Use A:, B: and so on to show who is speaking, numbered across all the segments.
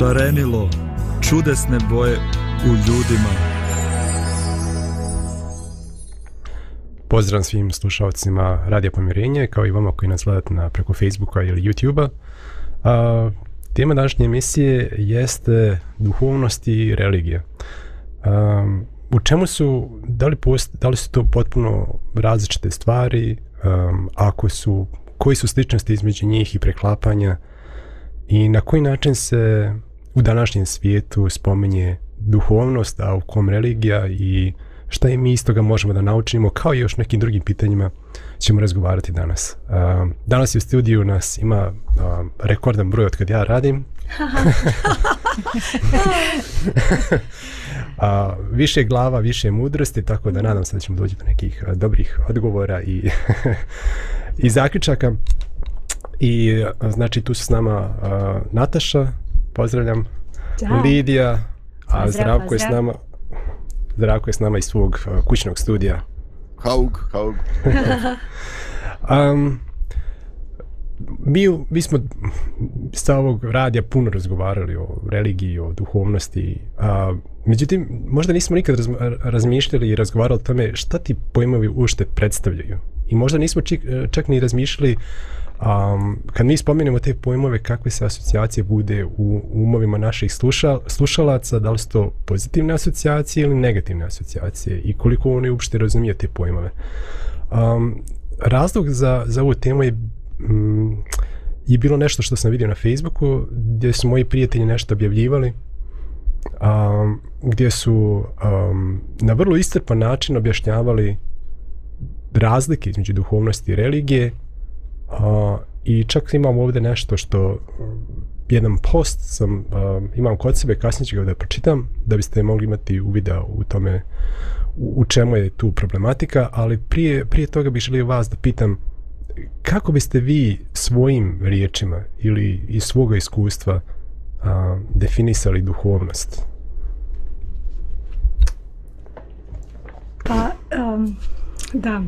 A: šarenilo čudesne boje u ljudima.
B: Pozdrav svim slušalcima Radija Pomirenje, kao i vama koji nas gledate na preko Facebooka ili YouTubea. A, tema današnje emisije jeste duhovnost i religija. A, u čemu su, da li, post, da li su to potpuno različite stvari, um, ako su, koji su sličnosti između njih i preklapanja i na koji način se u današnjem svijetu spomenje duhovnost, a u kom religija i šta je mi iz toga možemo da naučimo, kao i još nekim drugim pitanjima ćemo razgovarati danas. Uh, danas je u studiju nas ima uh, rekordan broj od kad ja radim. A, više glava, više mudrosti, tako da nadam se da ćemo doći do nekih dobrih odgovora i, i zaključaka. I znači tu su s nama a, Nataša, pozdravljam,
C: Ćao.
B: Lidija, a
C: Pozdrav,
B: Zdravko je s nama Zdravko je s nama iz svog kućnog studija.
D: Haug, Haug.
B: Um, mi, mi smo sa ovog radija puno razgovarali o religiji, o duhovnosti. A, međutim, možda nismo nikad raz, razmišljali i razgovarali o tome šta ti pojmovi ušte predstavljaju. I možda nismo čak, čak ni razmišljali um, kad mi spomenemo te pojmove kakve se asocijacije bude u umovima naših sluša, slušalaca, da li su to pozitivne asocijacije ili negativne asocijacije i koliko oni uopšte razumije te pojmove. Um, razlog za, za ovu temu je mm, je bilo nešto što sam vidio na Facebooku gdje su moji prijatelji nešto objavljivali um, gdje su um, na vrlo istrpan način objašnjavali razlike između duhovnosti i religije uh, i čak imam ovdje nešto što mm, jedan post sam um, imam kod sebe kasnije ću ga da pročitam da biste mogli imati uvida u tome u, u čemu je tu problematika ali prije, prije toga bih želio vas da pitam kako biste vi svojim riječima ili iz svoga iskustva a, definisali duhovnost?
C: Pa, um, da.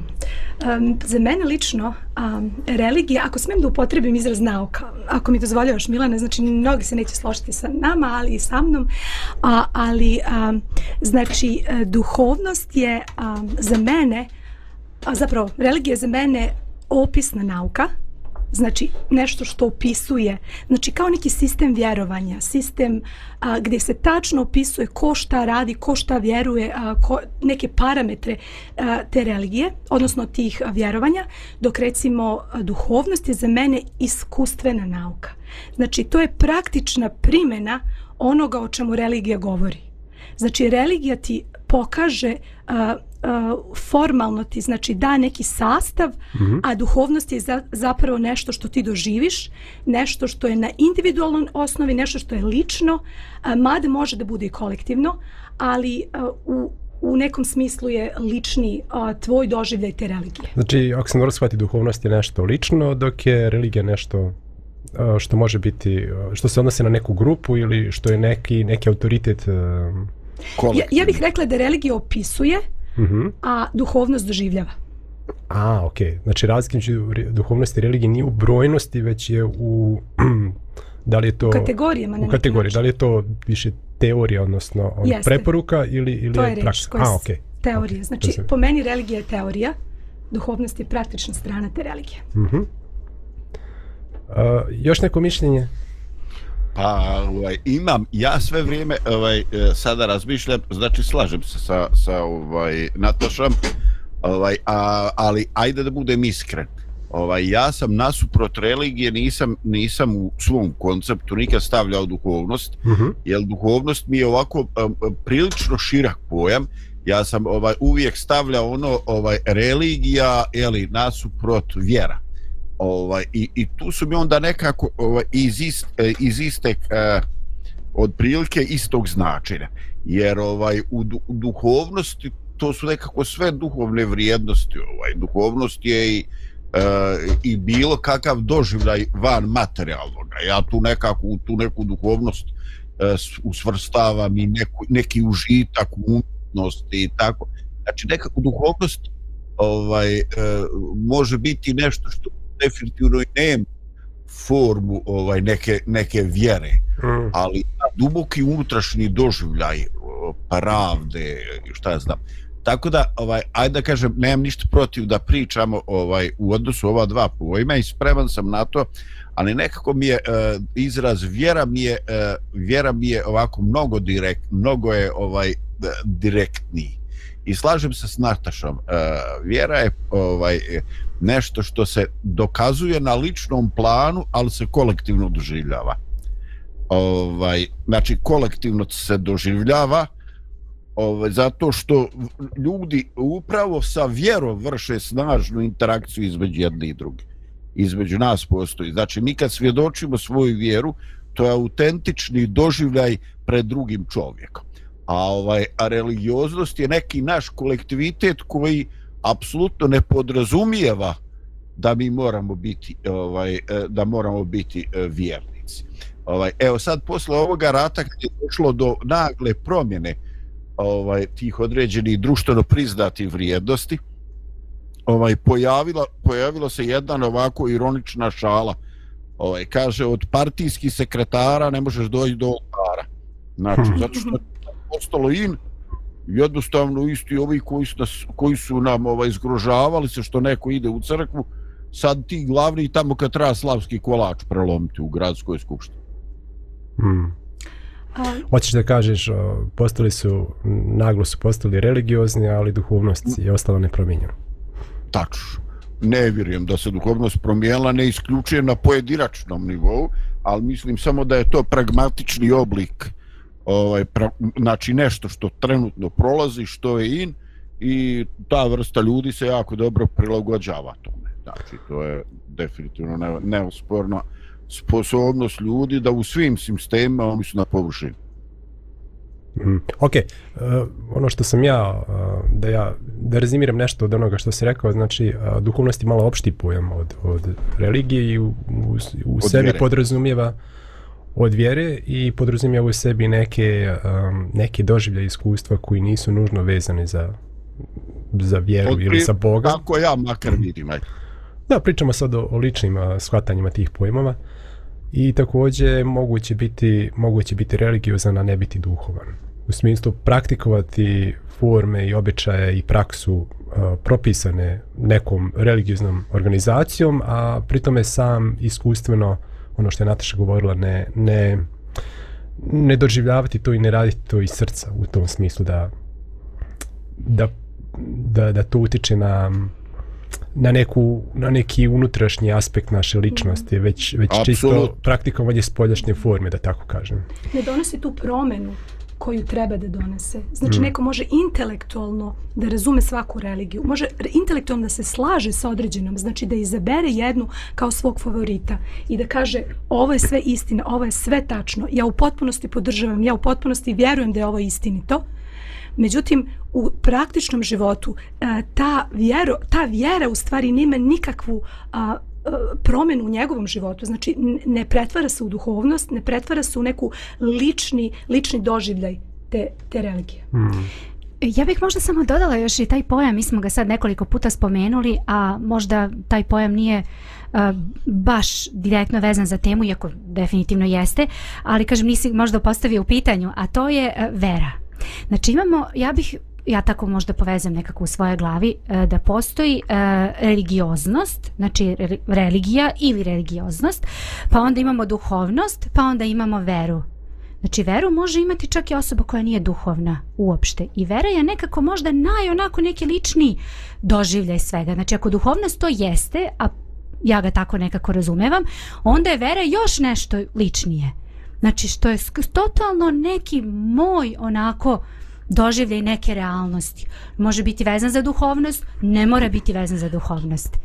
C: Um, za mene lično, um, religija, ako smem da upotrebim izraz nauka, ako mi dozvoljavaš Milane, znači mnogi se neće složiti sa nama, ali i sa mnom, a, ali um, znači e, duhovnost je um, za mene, a zapravo religija je za mene opisna nauka, znači nešto što opisuje, znači kao neki sistem vjerovanja, sistem a, gdje se tačno opisuje ko šta radi, ko šta vjeruje, a, ko, neke parametre a, te religije, odnosno tih vjerovanja, dok recimo a, duhovnost je za mene iskustvena nauka. Znači to je praktična primjena onoga o čemu religija govori. Znači religija ti pokaže a, uh, formalno ti znači da neki sastav, mm -hmm. a duhovnost je za, zapravo nešto što ti doživiš, nešto što je na individualnoj osnovi, nešto što je lično, uh, mada može da bude i kolektivno, ali uh, u u nekom smislu je lični uh, tvoj doživljaj te religije.
B: Znači, ako sam dobro shvati, duhovnost je nešto lično, dok je religija nešto uh, što može biti, uh, što se odnose na neku grupu ili što je neki, neki autoritet uh,
C: ja, ja bih rekla da religija opisuje,
B: Mm -hmm.
C: a duhovnost doživljava.
B: A. Okay. Znači, razlika među duhovnosti i religije nije u brojnosti, već je u... da li je to...
C: U kategorijama.
B: U kategoriji. Da li je to više teorija, odnosno on preporuka ili, ili
C: to je, je
B: praksa?
C: A, okej. Okay. Teorija. Okay. Znači, po meni religija je teorija, duhovnost je praktična strana te religije.
B: Mm -hmm. uh, još neko mišljenje?
D: Pa, ovaj, imam, ja sve vrijeme ovaj, e, sada razmišljam, znači slažem se sa, sa ovaj, Natašom, ovaj, a, ali ajde da budem iskren. Ovaj, ja sam nasuprot religije, nisam, nisam u svom konceptu nikad stavljao duhovnost, uh -huh. jer duhovnost mi je ovako um, prilično širak pojam, ja sam ovaj uvijek stavljao ono ovaj religija ili nasuprot vjera ovaj i, i tu su mi onda nekako ovaj iz ist, e, iz istek eh, odprilike istog značenja. Jer ovaj u, du, u duhovnosti to su nekako sve duhovne vrijednosti ovaj. Duhovnost je i uh, i bilo kakav doživljaj van materijalnog ja tu nekako u tu neku duhovnost uh, usvrstavam i neku, neki užitak umjetnosti i tako. Znači nekako duhovnost ovaj uh, može biti nešto što definitivno nema formu ovaj neke neke vjere mm. ali duboki unutrašnji doživljaj pravde, šta ja znam. Tako da, ovaj, ajde da kažem, nemam ništa protiv da pričamo ovaj, u odnosu ova dva pojma i spreman sam na to, ali nekako mi je uh, izraz vjera mi je uh, vjera mi je ovako mnogo direkt, mnogo je ovaj direktniji. I slažem se s Natašom, uh, vjera je ovaj nešto što se dokazuje na ličnom planu, ali se kolektivno doživljava. Ovaj, znači, kolektivno se doživljava ovaj, zato što ljudi upravo sa vjerom vrše snažnu interakciju između jedne i druge. Između nas postoji. Znači, mi kad svjedočimo svoju vjeru, to je autentični doživljaj pred drugim čovjekom. A, ovaj, a religioznost je neki naš kolektivitet koji apsolutno ne podrazumijeva da mi moramo biti ovaj e, da moramo biti e, vjernici. Ovaj evo sad posle ovoga rata kad je došlo do nagle promjene ovaj tih određenih društveno priznatih vrijednosti ovaj pojavila pojavilo se jedna ovako ironična šala ovaj kaže od partijskih sekretara ne možeš doći do oltara znači hmm. zato što je postalo in jednostavno isti ovi koji su, nas, koji su nam ovaj zgrožavali se što neko ide u crkvu sad ti glavni tamo kad treba slavski kolač prelomiti u gradskoj skupštini
B: hmm. Hoćeš da kažeš, postali su, naglo su postali religiozni, ali duhovnost je ostala nepromijenjena.
D: Tačno. Ne vjerujem da se duhovnost promijenila, ne isključujem na pojedinačnom nivou, ali mislim samo da je to pragmatični oblik, ovaj, pra, znači nešto što trenutno prolazi, što je in, i ta vrsta ljudi se jako dobro prilagođava tome. Znači, to je definitivno neosporno. Ne sposobnost ljudi da u svim sistemima oni su na površini.
B: Mm. Ok, uh, ono što sam ja, uh, da ja da rezimiram nešto od onoga što se rekao, znači uh, duhovnost je malo opšti pojam od, od religije i u, u, u od sebi vjere. podrazumijeva od vjere i podrazumijeva u sebi neke, um, neke doživlje iskustva koji nisu nužno vezani za, za vjeru od ili za Boga.
D: Kako ja makar vidim, aj.
B: Da, pričamo sad o, o ličnim uh, shvatanjima tih pojmova. Uh, i takođe moguće biti moguće biti religiozan a ne biti duhovan u smislu praktikovati forme i običaje i praksu uh, propisane nekom religioznom organizacijom a pritome sam iskustveno ono što je Nataša govorila ne ne ne doživljavati to i ne raditi to iz srca u tom smislu da da da, da to utiče na na neku na neki unutrašnji aspekt naše ličnosti već već Absolut. čisto praktikovanje spoljašnje forme da tako kažem
C: ne donosi tu promenu koju treba da donese. Znači, mm. neko može intelektualno da razume svaku religiju, može intelektualno da se slaže sa određenom, znači da izabere jednu kao svog favorita i da kaže ovo je sve istina, ovo je sve tačno, ja u potpunosti podržavam, ja u potpunosti vjerujem da je ovo istinito, Međutim, u praktičnom životu e, ta vjera, ta vjera u stvari nema nikakvu a, promenu u njegovom životu. Znači, ne pretvara se u duhovnost, ne pretvara se u neku lični, lični doživljaj te, te religije. Hmm.
E: Ja bih možda samo dodala još i taj pojam, mi smo ga sad nekoliko puta spomenuli, a možda taj pojam nije uh, baš direktno vezan za temu, iako definitivno jeste, ali kažem nisi možda postavio u pitanju, a to je uh, vera. Znači imamo, ja bih ja tako možda povezam nekako u svojoj glavi e, da postoji e, religioznost, znači religija ili religioznost, pa onda imamo duhovnost, pa onda imamo veru. Znači veru može imati čak i osoba koja nije duhovna uopšte. I vera je nekako možda naj onako neki lični doživljaj svega. Znači ako duhovnost to jeste, a ja ga tako nekako razumevam, onda je vera još nešto ličnije. Znači što je totalno neki moj onako doživljaj neke realnosti. Može biti vezan za duhovnost, ne mora biti vezan za duhovnost.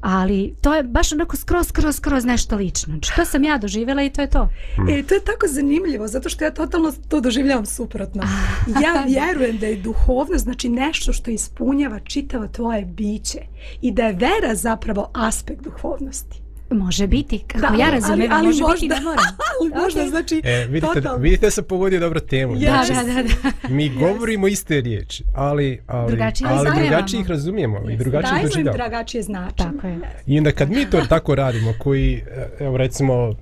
E: Ali to je baš onako skroz, skroz, skroz nešto lično. Što sam ja doživjela i to je to.
C: E, to je tako zanimljivo, zato što ja totalno to doživljavam suprotno. Ja vjerujem da je duhovnost znači nešto što ispunjava čitavo tvoje biće i da je vera zapravo aspekt duhovnosti
E: Može biti, kako
C: Da,
E: ja
C: ali-
E: razumijem,
C: ali
E: može biti,
C: možda-
E: ne mora.
C: Ali možda
E: Ok.
C: znači
B: E, vidite,
C: totalno.
B: vidite da sam pogodio dobro temu.
C: Je.
E: Da,
B: Znači,
E: da, da, da.
B: Mi govorimo iste riječi, ali, ali,
E: Drugačije
B: ali drugačije ih razumijemo i drugačije ih
C: Dajemo im drugačije značenje.
E: Tako je.
B: I onda kad mi to tako radimo, koji, evo recimo,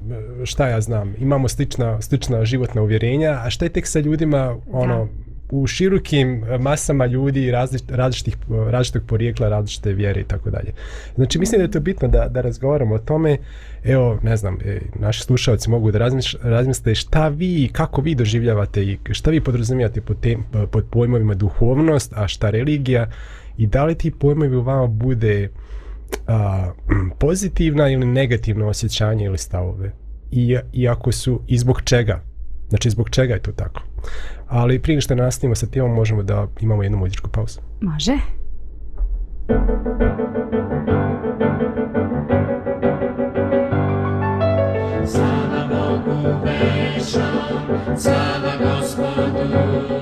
B: šta ja znam, imamo slična, slična životna uvjerenja, a šta je tek sa ljudima, ono, u širokim e, masama ljudi različit, različitih, e, različitog porijekla, različite vjere i tako dalje. Znači, mislim da je to bitno da, da razgovaramo o tome. Evo, ne znam, e, naši slušalci mogu da razmiš, razmisle šta vi, kako vi doživljavate i šta vi podrazumijate pod, tem, pod pojmovima duhovnost, a šta religija i da li ti pojmovi u vama bude a, pozitivna ili negativno osjećanje ili stavove. I, I ako su, i zbog čega. Znači, zbog čega je to tako. Ali prije što nastavimo sa temom, možemo da imamo jednu muzičku pauzu.
E: Može.
F: Slava Bogu veća, slava Gospodu,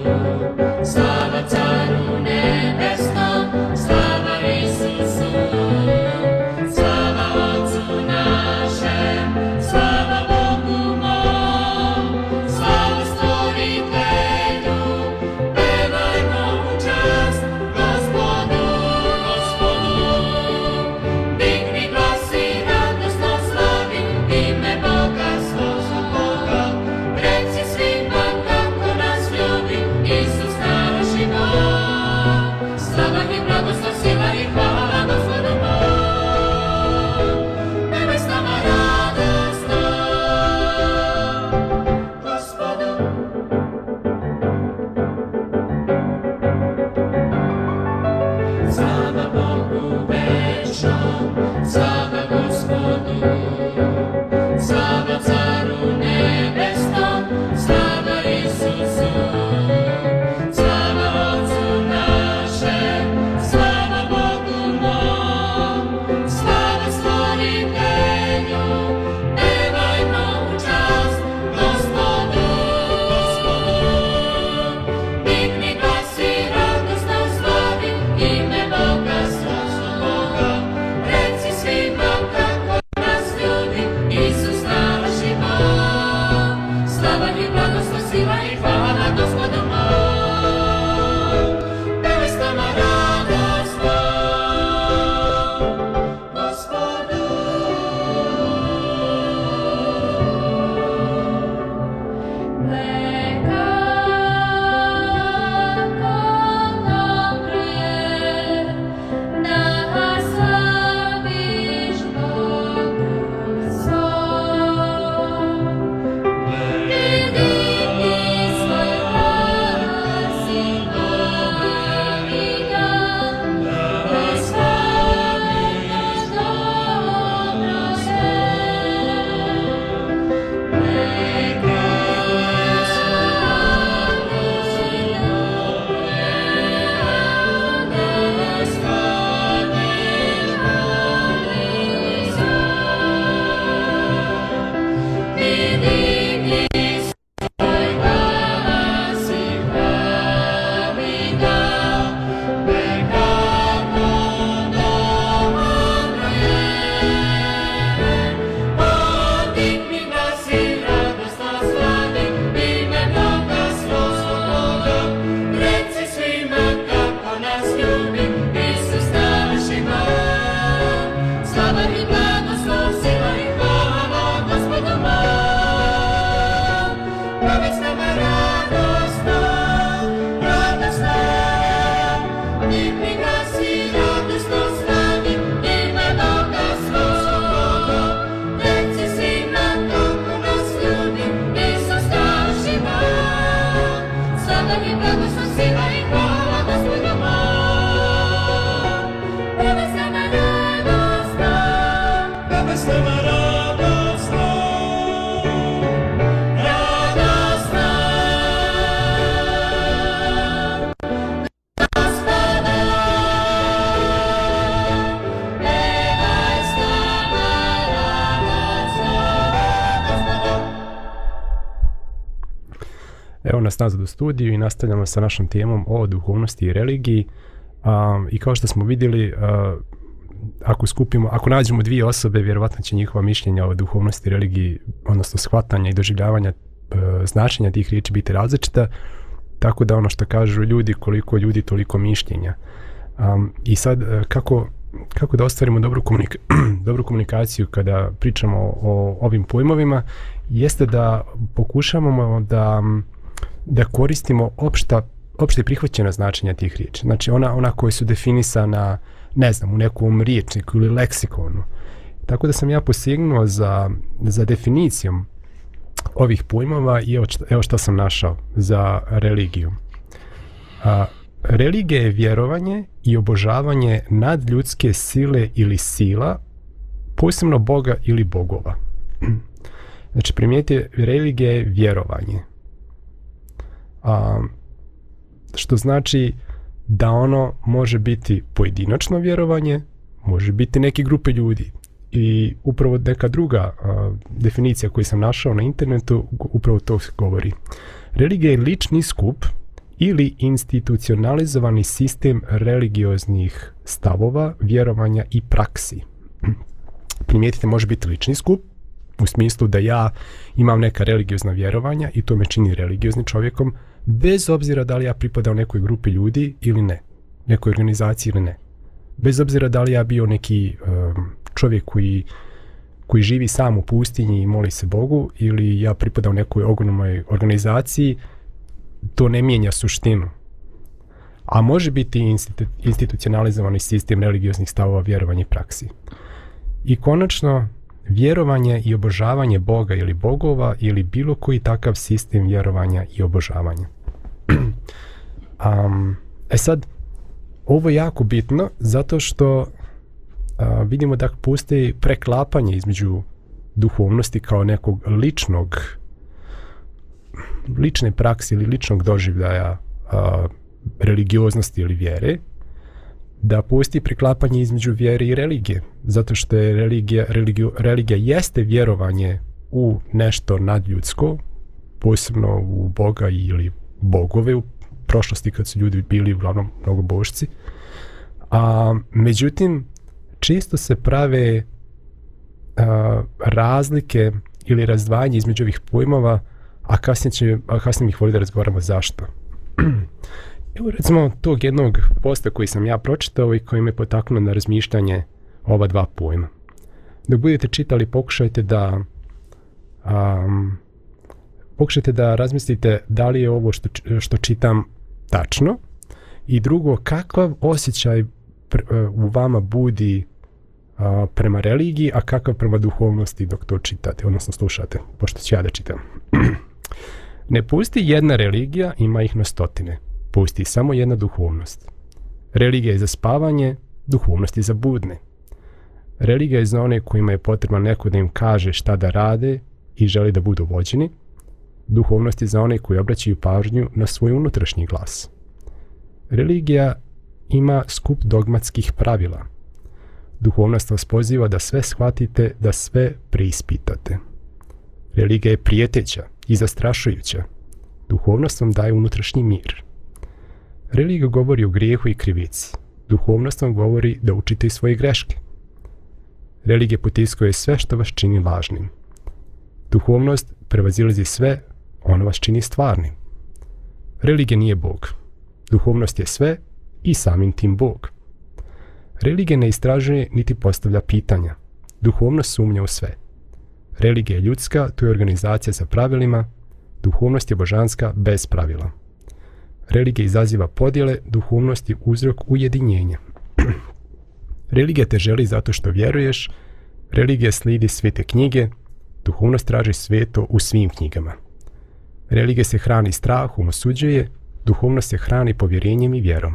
B: nazad u studiju i nastavljamo sa našom temom o duhovnosti i religiji. Um, I kao što smo vidjeli, uh, ako skupimo, ako nađemo dvije osobe, vjerovatno će njihova mišljenja o duhovnosti, i religiji, odnosno shvatanja i doživljavanja uh, značenja tih riječi biti različita, tako da ono što kažu ljudi, koliko ljudi, toliko mišljenja. Um, I sad, uh, kako, kako da ostvarimo dobru, komunika dobru komunikaciju kada pričamo o, o ovim pojmovima, jeste da pokušavamo da, da koristimo opšta, opšte prihvaćena značenja tih riječi. Znači ona, ona koje su definisana, ne znam, u nekom riječniku ili leksikonu. Tako da sam ja posegnuo za, za definicijom ovih pojmova i evo, šta, evo šta sam našao za religiju. A, religija je vjerovanje i obožavanje nadljudske sile ili sila, posebno Boga ili bogova. Znači, primijete, religija je vjerovanje. A, što znači da ono može biti pojedinačno vjerovanje, može biti neke grupe ljudi. I upravo neka druga a, definicija koju sam našao na internetu upravo to govori. Religija je lični skup ili institucionalizovani sistem religioznih stavova, vjerovanja i praksi. Primijetite, može biti lični skup, u smislu da ja imam neka religiozna vjerovanja i to me čini religioznim čovjekom, bez obzira da li ja pripadao nekoj grupi ljudi ili ne, nekoj organizaciji ili ne. Bez obzira da li ja bio neki um, čovjek koji, koji živi sam u pustinji i moli se Bogu ili ja pripadao nekoj ogromnoj organizaciji, to ne mijenja suštinu. A može biti institu institucionalizovani sistem religioznih stavova vjerovanja i praksi. I konačno, vjerovanje i obožavanje Boga ili bogova ili bilo koji takav sistem vjerovanja i obožavanja. um, e sad, ovo je jako bitno zato što a, vidimo da postoji preklapanje između duhovnosti kao nekog ličnog lične prakse ili ličnog doživljaja a, religioznosti ili vjere da postoji preklapanje između vjere i religije zato što je religija, religiju, religija jeste vjerovanje u nešto nadljudsko posebno u Boga ili bogove u prošlosti kad su ljudi bili uglavnom mnogo božci. A međutim čisto se prave a, razlike ili razdvajanje između ovih pojmova a kasnije, će, a kasnije ih voli da razgovaramo zašto. Evo recimo tog jednog posta koji sam ja pročitao i koji me potaknuo na razmišljanje ova dva pojma. Dok budete čitali, pokušajte da um, pokušajte da razmislite da li je ovo što, što čitam tačno i drugo, kakav osjećaj pr, uh, u vama budi uh, prema religiji, a kakav prema duhovnosti dok to čitate, odnosno slušate, pošto ću ja da čitam. ne pusti jedna religija, ima ih na stotine postoji samo jedna duhovnost. Religija je za spavanje, duhovnost je za budne. Religija je za one kojima je potrebno neko da im kaže šta da rade i želi da budu vođeni. Duhovnost je za one koji obraćaju pažnju na svoj unutrašnji glas. Religija ima skup dogmatskih pravila. Duhovnost vas poziva da sve shvatite, da sve preispitate. Religija je prijeteća i zastrašujuća. Duhovnost vam daje unutrašnji mir. Religija govori o grijehu i krivici. Duhovnost vam govori da učite i svoje greške. Religija potiskuje sve što vas čini lažnim. Duhovnost prevazilazi sve, ono vas čini stvarnim. Religija nije Bog. Duhovnost je sve i samim tim Bog. Religija ne istražuje niti postavlja pitanja. Duhovnost sumnja u sve. Religija je ljudska, to je organizacija sa pravilima. Duhovnost je božanska bez pravila. Religija izaziva podjele, duhovnost je uzrok ujedinjenja. Religija te želi zato što vjeruješ, religija slidi svete knjige, duhovnost traži sveto u svim knjigama. Religija se hrani strahom, osuđuje, duhovnost se hrani povjerenjem i vjerom.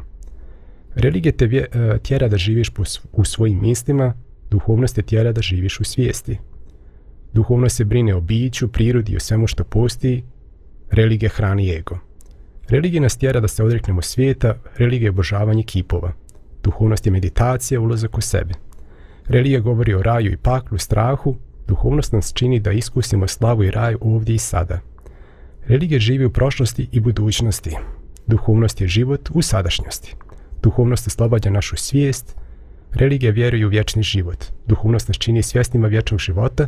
B: Religija te vje, e, tjera da živiš u svojim mislima, duhovnost te tjera da živiš u svijesti. Duhovnost se brine o biću, prirodi i o svemu što postoji, religija hrani ego. Religija nas tjera da se odreknemo svijeta, religija je obožavanje kipova. Duhovnost je meditacija, ulazak u sebe. Religija govori o raju i paklu, strahu, duhovnost nas čini da iskusimo slavu i raj ovdje i sada. Religija živi u prošlosti i budućnosti. Duhovnost je život u sadašnjosti. Duhovnost oslobađa našu svijest. Religija vjeruje u vječni život. Duhovnost nas čini svjesnima vječnog života,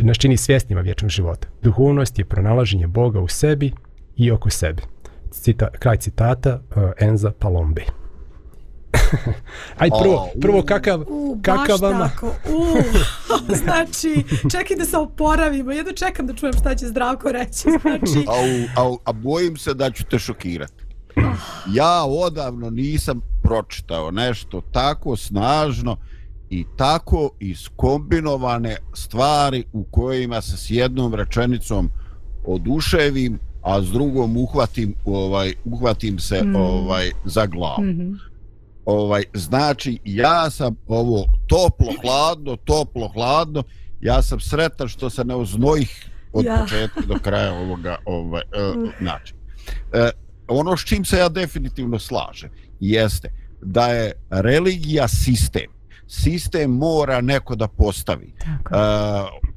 B: nas čini svjesnima vječnog života. Duhovnost je pronalaženje Boga u sebi i oko sebe. Cita, kraj citata uh, Enza Palombe. Aj prvo, prvo kakav,
C: U, baš
B: kakav vama,
C: tako. U, znači, čekaj da se oporavimo. Jedno čekam da čujem šta će Zdravko reći. Znači,
D: A, u- a, u- a bojim se da ću te šokirati. Ja odavno nisam pročitao nešto tako snažno i tako iskombinovane stvari u kojima se s jednom rečenicom oduševim, a s drugom uhvatim ovaj uhvatim se
E: Mm.
D: ovaj za glavu.
E: Mhm.
D: Ovaj znači ja sam ovo toplo hladno, toplo hladno. Ja sam sretan što se ne oznojih od
C: Ja.
D: početka do kraja ovoga ovaj uh, znači. E, ono s čim se ja definitivno slažem jeste da je religija sistem. Sistem mora neko da postavi.
E: Tako.
D: E,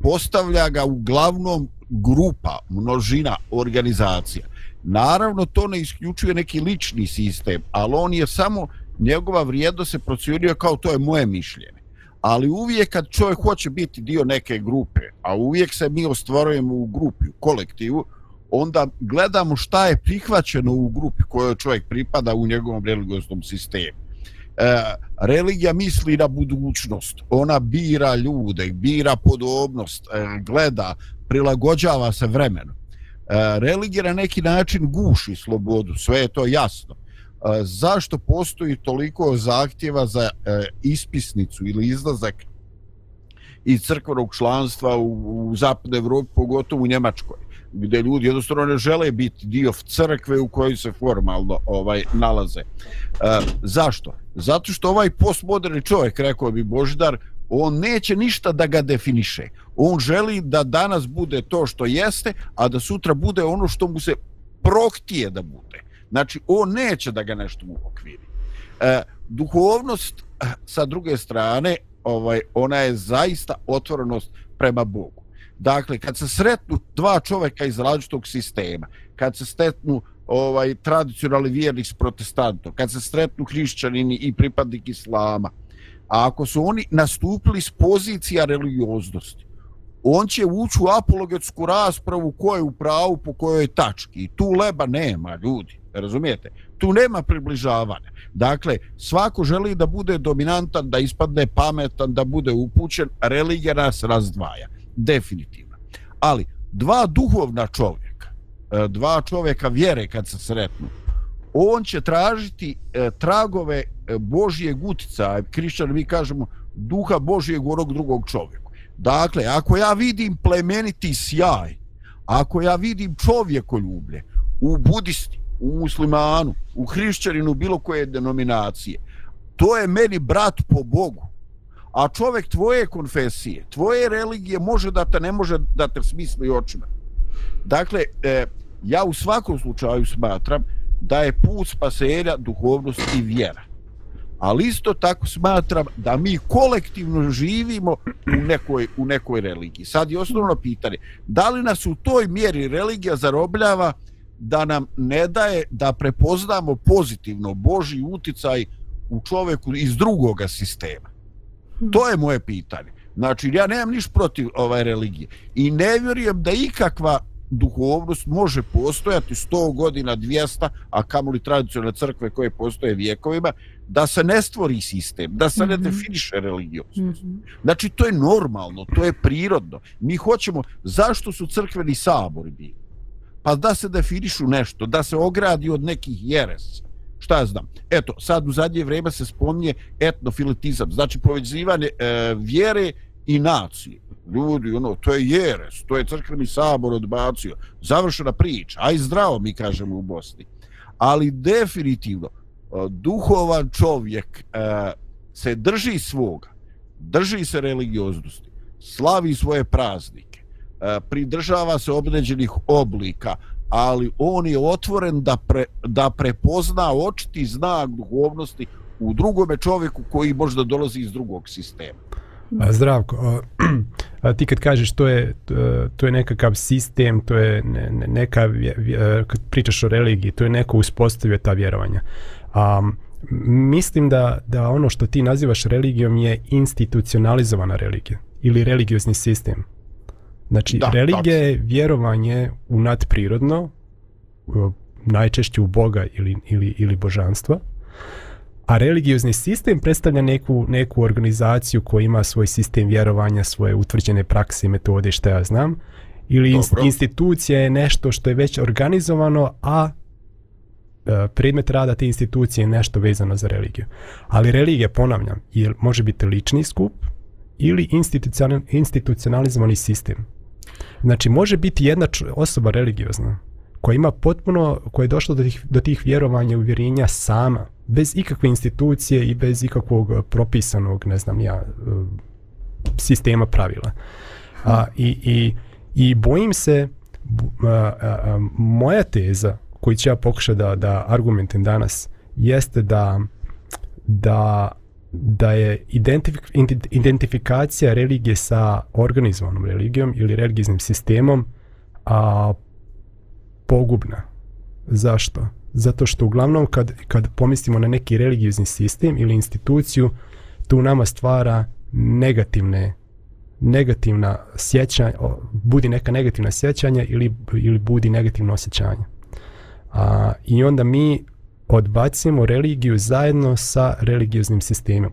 D: postavlja ga uglavnom grupa, množina, organizacija. Naravno, to ne isključuje neki lični sistem, ali on je samo, njegova vrijednost se procjenjuje kao to je moje mišljenje. Ali uvijek kad čovjek hoće biti dio neke grupe, a uvijek se mi ostvarujemo u grupi, u kolektivu, onda gledamo šta je prihvaćeno u grupi kojoj čovjek pripada u njegovom religioznom sistemu. E, religija misli na budućnost, ona bira ljude, bira podobnost, e, gleda, prilagođava se vremenu. E, religija na neki način guši slobodu, sve je to jasno. E, zašto postoji toliko zahtjeva za e, ispisnicu ili izlazak iz crkvenog članstva u, u zapadnoj Evropi, pogotovo u Njemačkoj, gdje ljudi jednostavno ne žele biti dio crkve u kojoj se formalno ovaj nalaze. E, zašto? Zato što ovaj postmoderni čovjek, rekao bi Božidar, on neće ništa da ga definiše. On želi da danas bude to što jeste, a da sutra bude ono što mu se proktije da bude. Znači, on neće da ga nešto mu okviri. E, duhovnost, eh, sa druge strane, ovaj, ona je zaista otvorenost prema Bogu. Dakle, kad se sretnu dva čovjeka iz različitog sistema, kad se sretnu ovaj tradicionalni vjernik s protestantom, kad se sretnu hrišćanini i pripadnik islama, a ako su oni nastupili s pozicija religioznosti, on će ući u apologetsku raspravu ko je u pravu po kojoj tački. I tu leba nema, ljudi. Razumijete? Tu nema približavanja. Dakle, svako želi da bude dominantan, da ispadne pametan, da bude upućen. Religija nas razdvaja. Definitivno. Ali, dva duhovna čovjeka, E, dva čovjeka vjere kad se sretnu, on će tražiti e, tragove e, Božijeg utica, krišćan mi kažemo duha Božijeg u onog drugog čovjeka. Dakle, ako ja vidim plemeniti sjaj, ako ja vidim čovjekoljublje u budisti, u muslimanu, u hrišćaninu bilo koje denominacije, to je meni brat po Bogu. A čovjek tvoje konfesije, tvoje religije može da te ne može da te smisli očima. Dakle, e, ja u svakom slučaju smatram da je put spasenja duhovnost i vjera. Ali isto tako smatram da mi kolektivno živimo u nekoj, u nekoj religiji. Sad je osnovno pitanje, da li nas u toj mjeri religija zarobljava da nam ne daje da prepoznamo pozitivno Boži uticaj u čoveku iz drugoga sistema? To je moje pitanje. Znači, ja nemam niš protiv ovaj religije. I ne vjerujem da ikakva duhovnost može postojati 100 godina, 200, a kamoli tradicionalne crkve koje postoje vijekovima, da se ne stvori sistem, da se ne
E: Mhm.
D: definiše religioznost.
E: Mhm.
D: Znači, to je normalno, to je prirodno. Mi hoćemo, zašto su crkveni sabori bili? Pa da se definišu nešto, da se ogradi od nekih jeresa. Šta ja znam? Eto, sad u zadnje vrijeme se spominje etnofiletizam, znači povezivanje e, vjere i nacije. Ljudi, ono, to je jeres, to je crkveni sabor odbacio. Završena priča, aj zdravo mi kažemo u Bosni. Ali definitivno, duhovan čovjek e, se drži svoga, drži se religioznosti, slavi svoje praznike, e, pridržava se određenih oblika, ali on je otvoren da, pre, da prepozna očiti znak duhovnosti u drugome čovjeku koji možda dolazi iz drugog sistema.
B: A, Zdravko, a, ti kad kažeš to je, to- to je nekakav sistem, to je ne, ne- neka, vje- kad pričaš o religiji, to je neko uspostavio ta vjerovanja. A, mislim da, da ono što ti nazivaš religijom je institucionalizovana religija ili religiozni sistem. Znači,
D: Da,
B: religija je vjerovanje u nadprirodno, najčešće u Boga ili, ili, ili božanstva, a religiozni sistem predstavlja neku, neku organizaciju koja ima svoj sistem vjerovanja, svoje utvrđene prakse i metode, što ja znam, ili
D: Dobro.
B: institucija je nešto što je već organizovano, a e, predmet rada te institucije je nešto vezano za religiju. Ali religija, ponavljam, je, može biti lični skup ili institucional, institucionalizovani sistem. Znači, može biti jedna osoba religiozna koja ima potpuno, koja je došla do tih, do tih vjerovanja i uvjerenja sama, bez ikakve institucije i bez ikakvog e, propisanog, ne znam ja, e, sistema pravila. A, i, i, I bojim se, a, a, a, moja teza, koju ću ja pokušati da, da argumentim danas, jeste da, da, da je identifik, identifikacija religije sa organizovanom religijom ili religijskim sistemom a, pogubna. Zašto? Zato što uglavnom kad, kad pomislimo na neki religiozni sistem ili instituciju, tu nama stvara negativne negativna sjećanja, budi neka negativna sjećanja ili, ili budi negativno osjećanje. A, I onda mi odbacimo religiju zajedno sa religioznim sistemom.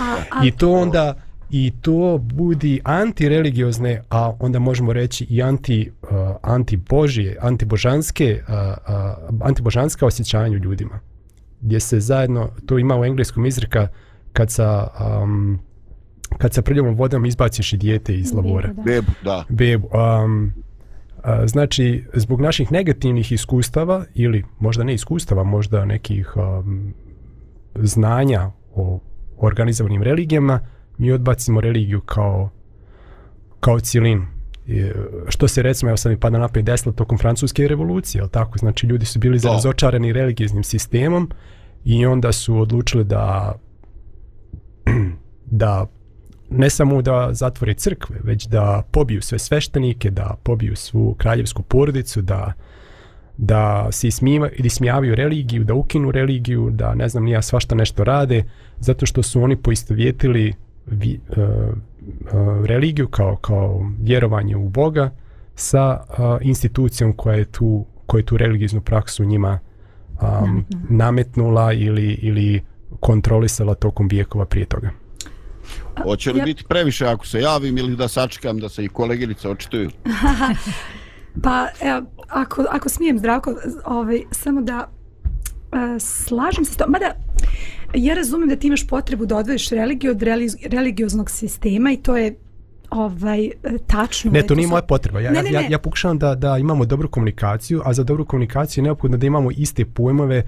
C: A, a,
B: I to onda i to budi antireligiozne, a onda možemo reći i anti, uh, antibožje, antibožanske, uh, uh, antibožanska osjećanja u ljudima. Gdje se zajedno, to ima u engleskom izreka, kad sa, um, kad sa prljavom vodom izbaciš i dijete iz lavora
E: Da.
D: Bebu, da.
B: bebu. Um, a, znači, zbog naših negativnih iskustava ili možda ne iskustava, možda nekih um, znanja o organizovanim religijama, mi odbacimo religiju kao kao cijelinu. I, što se recimo, evo sad mi pada napad desilo tokom francuske revolucije, jel tako? Znači ljudi su bili razočarani religijskim sistemom i onda su odlučili da da ne samo da zatvore crkve, već da pobiju sve sveštenike, da pobiju svu kraljevsku porodicu, da da se ismiva, ili smijavaju religiju, da ukinu religiju, da ne znam nija svašta nešto rade, zato što su oni poistovjetili vi, uh, uh, religiju kao, kao vjerovanje u Boga sa uh, institucijom koja je tu, koja je tu religijsnu praksu njima um, nametnula ili, ili kontrolisala tokom vijekova prije toga.
D: Hoće li
C: Ja-
D: biti previše ako se javim ili da sačekam da se i koleginice očituju?
C: Pa, evo, ako, ako smijem zdravko, ovaj, samo da e, slažem se s to, mada ja razumijem da ti imaš potrebu da odvojiš religiju od reli- religioznog sistema i to je ovaj, tačno.
B: Ne, to nije moja potreba. Ja,
C: Ne, ne,
B: ja,
C: ne.
B: ja pokušavam da, da imamo dobru komunikaciju, a za dobru komunikaciju je neophodno da imamo iste pojmove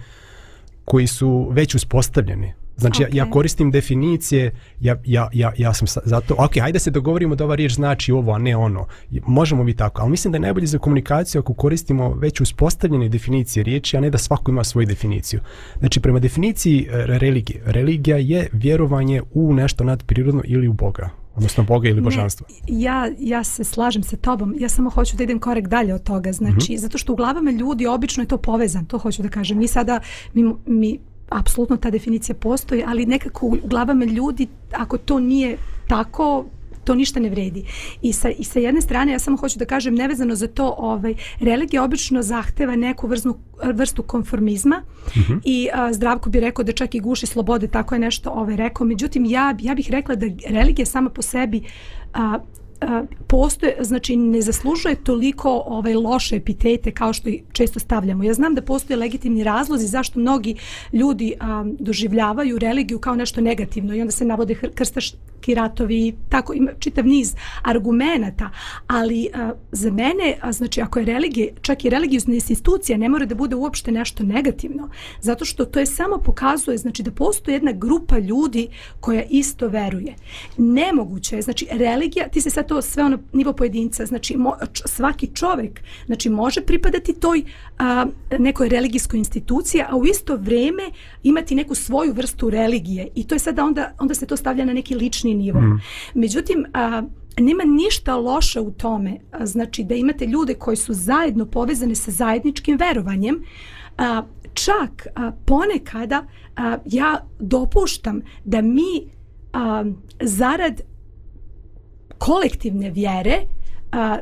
B: koji su već uspostavljeni. Znači, ja, ja
C: Okej.
B: koristim definicije, ja, ja, ja, ja sam sa, zato, ok, hajde se dogovorimo da ova riječ znači ovo, a ne ono. Možemo mi tako, ali mislim da je najbolje za komunikaciju ako koristimo već uspostavljene definicije riječi, a ne da svako ima svoju definiciju. Znači, prema definiciji e, religije, religija je vjerovanje u nešto nadprirodno ili u Boga, odnosno Boga ili božanstvo.
C: Ne, ja, ja se slažem sa tobom, ja samo hoću da idem korek dalje od toga, znači,
B: Mhm.
C: zato što u glavama ljudi obično je to povezan, to hoću da kažem. Mi sada, mi, mi apsolutno ta definicija postoji, ali nekako u glavama ljudi, ako to nije tako, to ništa ne vredi. I sa, I sa jedne strane, ja samo hoću da kažem, nevezano za to, ovaj, religija obično zahteva neku vrznu, vrstu konformizma i a, Zdravko bi rekao da čak i guši slobode, tako je nešto ovaj, rekao. Međutim, ja, ja bih rekla da religija sama po sebi a, postoje, znači ne zaslužuje toliko ovaj loše epitete kao što i često stavljamo. Ja znam da postoje legitimni razlozi zašto mnogi ljudi a, doživljavaju religiju kao nešto negativno i onda se navode krstaški ratovi i tako ima čitav niz argumenata, ali a, za mene, a, znači ako je religija, čak i religiozna institucija ne mora da bude uopšte nešto negativno, zato što to je samo pokazuje znači da postoji jedna grupa ljudi koja isto veruje. Nemoguće je, znači religija, ti se sad to sve ono nivo pojedinca, znači mo, č, svaki čovjek znači može pripadati toj a, nekoj religijskoj instituciji, a u isto vrijeme imati neku svoju vrstu religije i to je sada onda, onda se to stavlja na neki lični nivo. Mm. Međutim, a, nema ništa loše u tome, a, znači da imate ljude koji su zajedno povezani sa zajedničkim verovanjem, a, čak a, ponekada a, ja dopuštam da mi a, zarad kolektivne vjere a,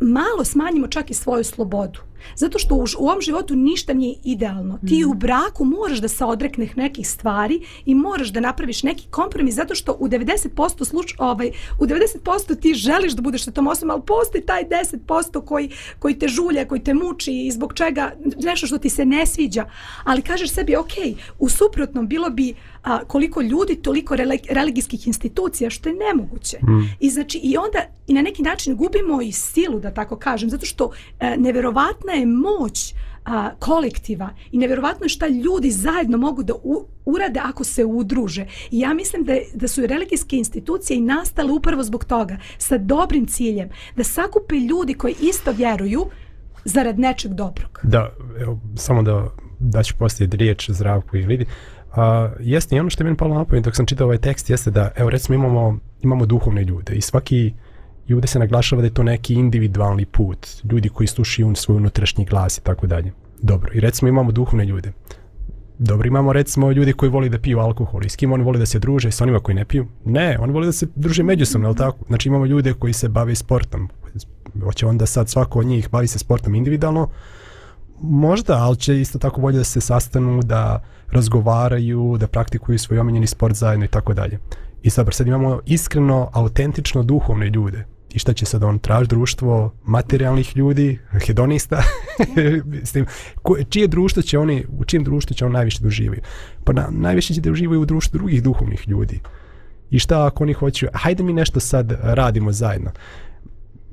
C: malo smanjimo čak i svoju slobodu. Zato što u, u ovom životu ništa nije idealno. Ti u braku moraš da se odrekneš nekih stvari i moraš da napraviš neki kompromis zato što u 90% sluč, ovaj, u 90% ti želiš da budeš sa tom osobom, ali postoji taj 10% koji, koji te žulja, koji te muči i zbog čega nešto što ti se ne sviđa. Ali kažeš sebi, ok, u suprotnom bilo bi a, koliko ljudi, toliko religijskih institucija, što je nemoguće. Mm. I znači, i onda i na neki način gubimo i silu, da tako kažem, zato što e, neverovatna je moć a, kolektiva i neverovatno je šta ljudi zajedno mogu da u, urade ako se udruže. I ja mislim da, da su religijske institucije i nastale upravo zbog toga, sa dobrim ciljem, da sakupe ljudi koji isto vjeruju zarad nečeg dobrog.
B: Da, evo, samo da, da ću postaviti riječ Zdravku i vidi. Uh, jeste i ono što je meni palo na pamet dok sam čitao ovaj tekst jeste da, evo recimo imamo, imamo duhovne ljude i svaki i ovdje se naglašava da je to neki individualni put, ljudi koji slušaju svoj unutrašnji glas i tako dalje. Dobro, i recimo imamo duhovne ljude. Dobro, imamo recimo ljudi koji voli da piju alkohol i s kim oni voli da se druže, s onima koji ne piju? Ne, oni voli da se druže međusobno, ali tako? Znači imamo ljude koji se bave sportom. Hoće onda sad svako od njih bavi se sportom individualno, možda, ali će isto tako bolje da se sastanu, da razgovaraju, da praktikuju svoj omenjeni sport zajedno i tako dalje. I sad, sad imamo iskreno, autentično duhovne ljude. I šta će sad on traži društvo materijalnih ljudi, hedonista, s tim, ko, čije društvo će oni, u čijem društvu će on najviše da uživaju? Pa na, najviše će da uživaju u društvu drugih duhovnih ljudi. I šta ako oni hoću, hajde mi nešto sad radimo zajedno.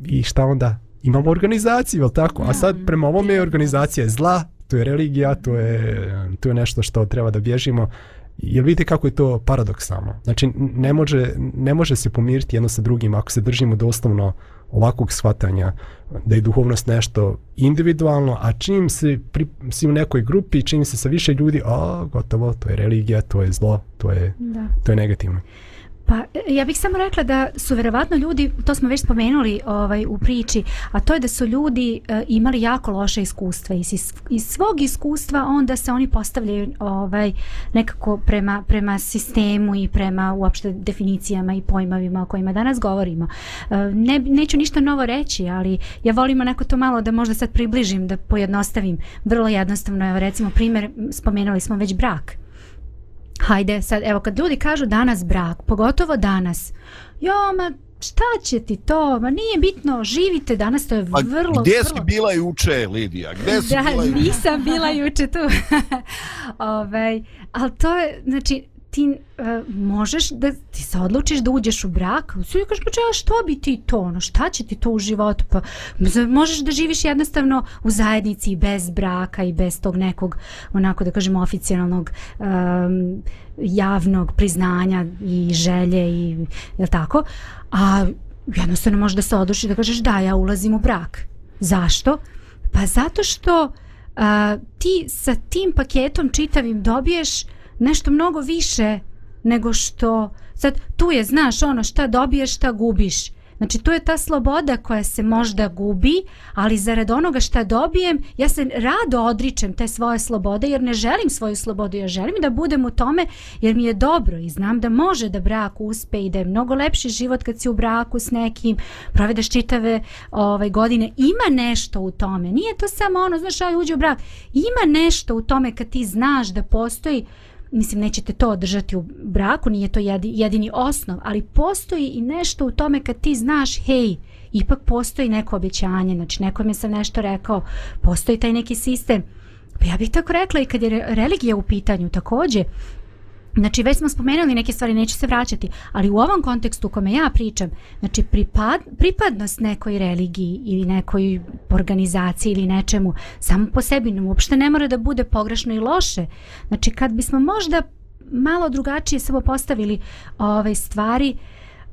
B: I šta onda? Imamo organizaciju, jel tako? A sad prema ovome je organizacija je zla, to je religija, to je, to je nešto što treba da bježimo. Jel vidite kako je to paradoksalno? Znači, ne može, ne može se pomiriti jedno sa drugim ako se držimo doslovno ovakvog shvatanja da je duhovnost nešto individualno, a čim se pri, si u nekoj grupi, čim se sa više ljudi, a gotovo, to je religija, to je zlo, to je,
E: Da.
B: to je negativno.
E: Pa e, ja bih samo rekla da su verovatno ljudi, to smo već spomenuli ovaj u priči, a to je da su ljudi e, imali jako loše iskustva i iz, iz svog iskustva onda se oni postavljaju ovaj nekako prema prema sistemu i prema uopšte definicijama i pojmovima o kojima danas govorimo. E, ne neću ništa novo reći, ali ja volim onako to malo da možda sad približim, da pojednostavim. Vrlo jednostavno, evo recimo primjer, spomenuli smo već brak. Hajde, sad, evo, kad ljudi kažu danas brak, pogotovo danas, jo, ma, šta će ti to, ma nije bitno, živite danas, to je
D: A
E: vrlo,
D: gdje
E: vrlo...
D: si bila juče, Lidija? Gdje si
E: Da,
D: bila juče?
E: nisam bila juče tu. ovaj, ali to je, znači, ti uh, možeš da ti se odlučiš da uđeš u brak, svi kažeš pa čega što bi ti to, ono, šta će ti to u životu, pa možeš da živiš jednostavno u zajednici i bez braka i bez tog nekog, onako da kažemo, oficijalnog um, javnog priznanja i želje i, je tako? A jednostavno možeš da se odlučiš da kažeš da, ja ulazim u brak. Zašto? Pa zato što uh, ti sa tim paketom čitavim dobiješ nešto mnogo više nego što sad tu je znaš ono šta dobiješ šta gubiš. Znači tu je ta sloboda koja se možda gubi, ali zarad onoga šta dobijem, ja se rado odričem te svoje slobode jer ne želim svoju slobodu, ja želim da budem u tome jer mi je dobro i znam da može da brak uspe i da je mnogo lepši život kad si u braku s nekim, provedeš čitave ovaj, godine, ima nešto u tome, nije to samo ono, znaš, aj uđe u brak, ima nešto u tome kad ti znaš da postoji mislim nećete to održati u braku, nije to jedini osnov, ali postoji i nešto u tome kad ti znaš, hej, ipak postoji neko obećanje, znači nekom je sam nešto rekao, postoji taj neki sistem. Pa ja bih tako rekla i kad je religija u pitanju takođe, Znači već smo spomenuli neke stvari, neće se vraćati, ali u ovom kontekstu u kome ja pričam, znači pripad, pripadnost nekoj religiji ili nekoj organizaciji ili nečemu, samo po sebi nam uopšte ne mora da bude pogrešno i loše. Znači kad bismo možda malo drugačije samo postavili ove stvari,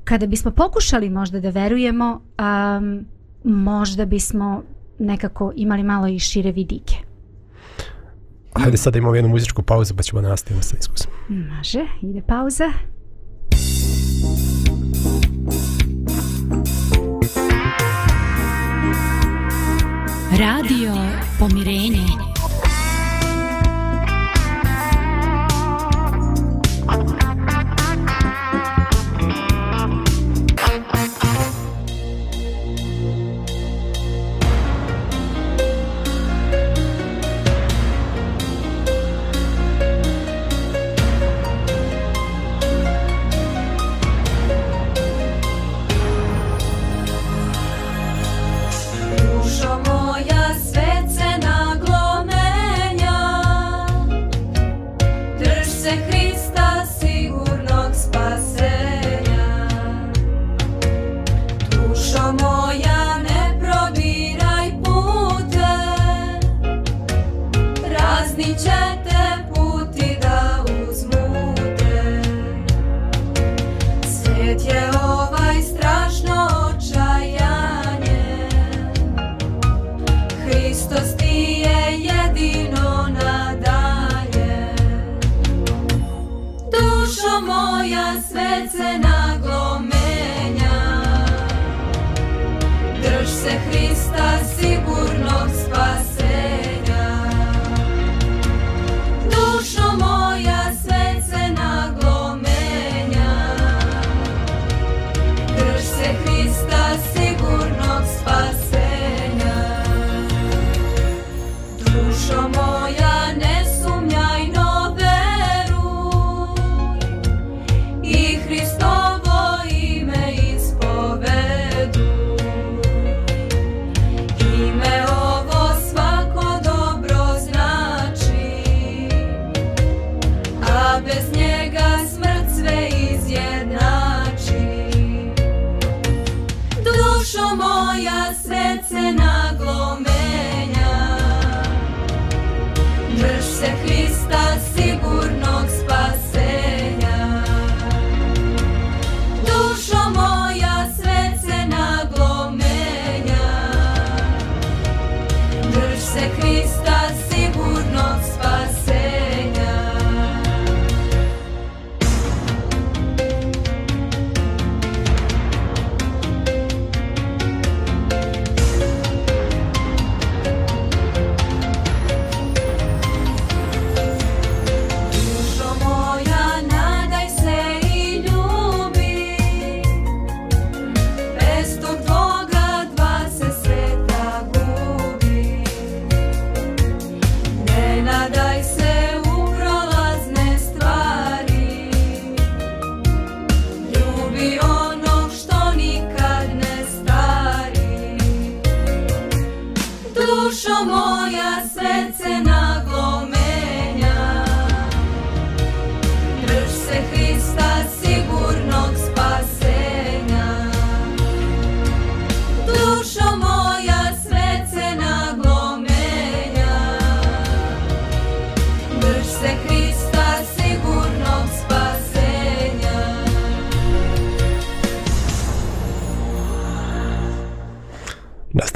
E: kada bismo pokušali možda da verujemo, um, možda bismo nekako imali malo i šire vidike.
B: Ajde sad imamo jednu muzičku pauzu pa ćemo nastaviti sa diskusom.
E: Može, ide pauza.
F: Radio Pomirenje.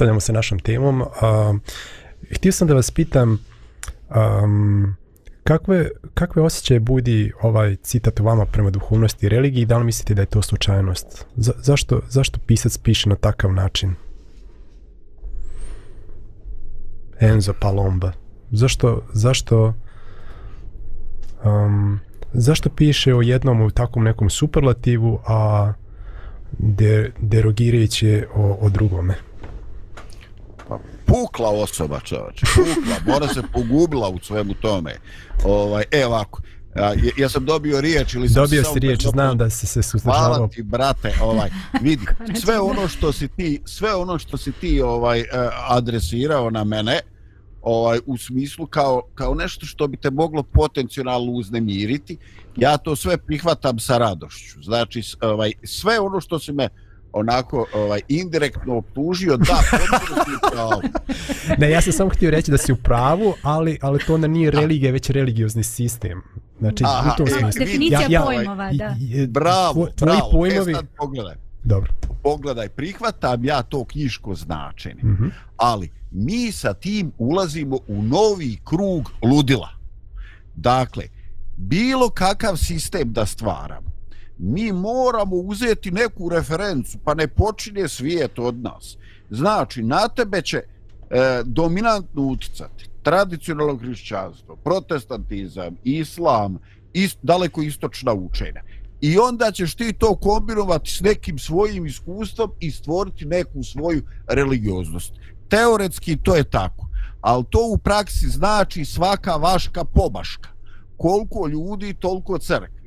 B: Nastavljamo se našom temom. A, htio sam da vas pitam um, kakve, kakve osjećaje budi ovaj citat o vama prema duhovnosti i religiji i da li mislite da je to slučajnost? Za, zašto, zašto pisac piše na takav način? Enzo Palomba. Zašto, zašto um, zašto piše o jednom u takvom nekom superlativu, a de, derogirajući o, o drugome?
D: Pukla osoba čovječe, pukla, mora se pogubila u svemu tome. Ovaj, e ovako, ja, ja sam dobio riječ ili sam
B: Dobio si riječ,
D: preklopio-
B: znam da si se
D: Hvala
B: suzdržavao.
D: ti brate, ovaj vidi sve ono što si ti sve ono što si ti ovaj eh, adresirao na mene ovaj u smislu kao kao nešto što bi te moglo potencijalno uznemiriti, ja to sve prihvatam sa radošću. Znači ovaj sve ono što si me onako ovaj indirektno optužio da.
B: Ne, ja sam samo htio reći da si u pravu, ali, ali to onda nije religija, već religiozni sistem. Znači,
D: Aha,
B: u tom
D: e,
B: smislu.
F: Definicija
B: Ja- ja-
F: pojmova, da.
B: I-
D: Bravo,
B: tvoj- tvoji
D: bravo.
B: pojmovi...
D: E sad pogledaj.
B: Dobro.
D: Pogledaj, prihvatam ja to knjiško značenje.
B: Mhm.
D: ali mi sa tim ulazimo u novi krug ludila. Dakle, bilo kakav sistem da stvaramo, mi moramo uzeti neku referencu, pa ne počinje svijet od nas. Znači, na tebe će e, dominantno uticati tradicionalno hrišćanstvo, protestantizam, islam, ist, daleko istočna učenja. I onda ćeš ti to kombinovati s nekim svojim iskustvom i stvoriti neku svoju religioznost. Teoretski to je tako, ali to u praksi znači svaka vaška pobaška. Koliko ljudi, toliko crkvi.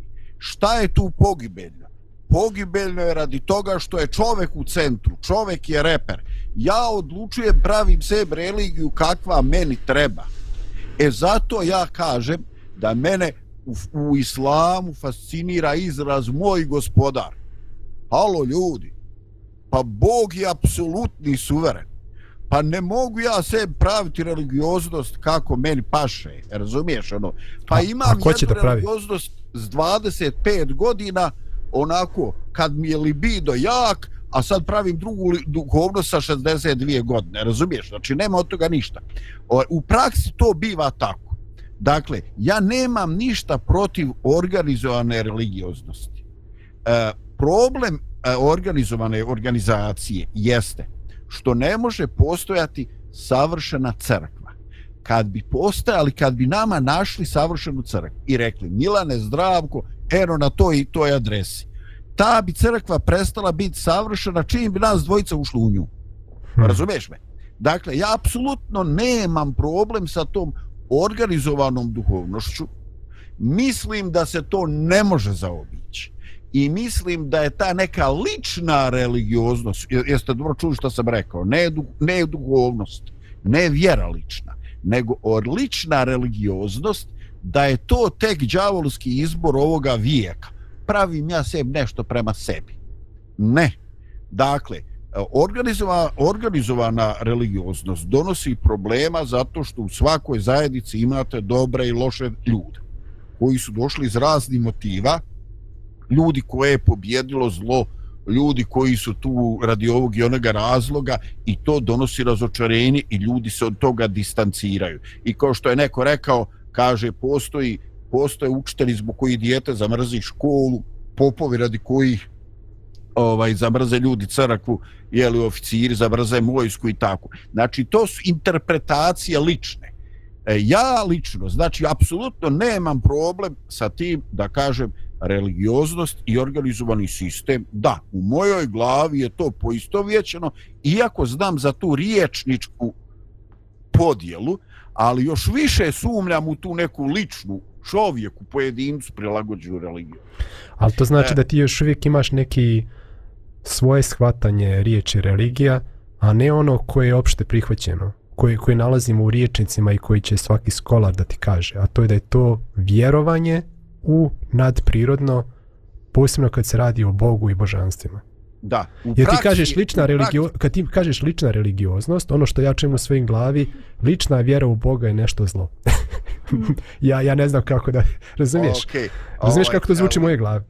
D: Šta je tu pogibeljno? Pogibeljno je radi toga što je čovek u centru, čovek je reper. Ja odlučujem, pravim sebi religiju kakva meni treba. E zato ja kažem da mene u, u islamu fascinira izraz moj gospodar. Halo ljudi, pa Bog je apsolutni suveren. Pa ne mogu ja se praviti religioznost kako meni paše, razumiješ ono? Pa
B: A-
D: imam
B: a ko će
D: jednu
B: da pravi?
D: religioznost s 25 godina, onako, kad mi je libido jak, a sad pravim drugu duhovnost sa 62 godine, razumiješ? Znači, nema od toga ništa. U praksi to biva tako. Dakle, ja nemam ništa protiv organizovane religioznosti. E, problem e, organizovane organizacije jeste što ne može postojati savršena crkva. Kad bi postojali, kad bi nama našli savršenu crkvu i rekli Milane Zdravko, eno na toj i toj adresi, ta bi crkva prestala biti savršena čim bi nas dvojica ušli u nju.
B: Hmm.
D: Razumeš me? Dakle, ja apsolutno nemam problem sa tom organizovanom duhovnošću. Mislim da se to ne može zaobići. I mislim da je ta neka lična religioznost, je- jeste dobro čuli što sam rekao, ne, ne duhovnost, ne vjera lična, nego odlična religioznost, da je to tek đavolski izbor ovoga vijeka. Pravim ja sebi nešto prema sebi. Ne. Dakle, organizovana, organizovana religioznost donosi problema zato što u svakoj zajednici imate dobre i loše ljude koji su došli iz raznih motiva, ljudi koje je pobjedilo zlo, ljudi koji su tu radi ovog i onoga razloga i to donosi razočarenje i ljudi se od toga distanciraju. I kao što je neko rekao, kaže, postoji postoje učitelji zbog koji dijete zamrzi školu, popovi radi kojih ovaj zamrze ljudi crkvu, jeli oficiri zamrze vojsku i tako. Znači to su interpretacije lične. E, ja lično, znači apsolutno nemam problem sa tim da kažem religioznost i organizovani sistem. Da, u mojoj glavi je to poistovjećeno, iako znam za tu riječničku podjelu, ali još više sumljam u tu neku ličnu čovjeku, pojedincu prilagođenu religiju.
B: Ali to znači
D: E.
B: da ti još uvijek imaš neki svoje shvatanje riječi religija, a ne ono koje je opšte prihvaćeno, koje, koje nalazimo u riječnicima i koji će svaki skolar da ti kaže, a to je da je to vjerovanje u nadprirodno, posebno kad se radi o Bogu i božanstvima.
D: Da. U
B: Jer ti
D: praksi-
B: kažeš lična religio, kad ti kažeš lična religioznost, ono što ja čujem u svojim glavi, lična vjera u Boga je nešto zlo. ja, ja ne znam kako da, razumiješ?
D: Okej.
B: Razumiješ
D: Ovaj,
B: kako to zvuči u moje glavi?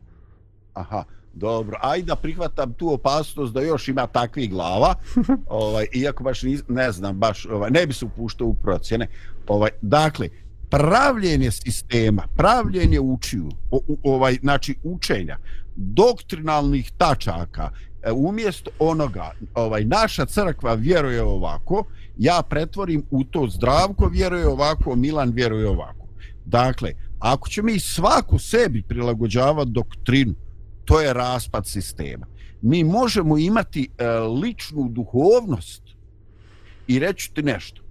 D: Aha, dobro. Ajde da prihvatam tu opasnost da još ima takvih glava. ovaj, iako baš nis, ne znam, baš ovaj, ne bi se upuštao u procjene. Ovaj, dakle, pravljenje sistema, pravljenje učiju, o, ovaj, znači učenja, doktrinalnih tačaka, e, umjesto onoga, ovaj, naša crkva vjeruje ovako, ja pretvorim u to zdravko vjeruje ovako, Milan vjeruje ovako. Dakle, ako će mi svako sebi prilagođavati doktrinu, to je raspad sistema. Mi možemo imati e, ličnu duhovnost i reći ti nešto.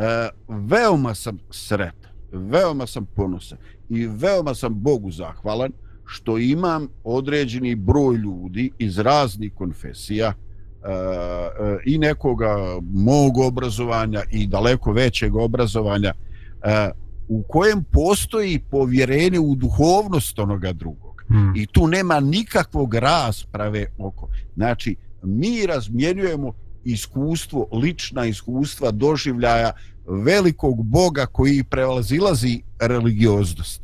D: E, veoma sam sretan, veoma sam ponosan i veoma sam Bogu zahvalan što imam određeni broj ljudi iz raznih konfesija e, e, i nekoga mog obrazovanja i daleko većeg obrazovanja e, u kojem postoji povjerenje u duhovnost onoga drugog
B: Hmm.
D: i tu nema nikakvog rasprave oko. Znači, mi razmjenjujemo iskustvo, lična iskustva doživljaja velikog Boga koji prevalazilazi religioznost.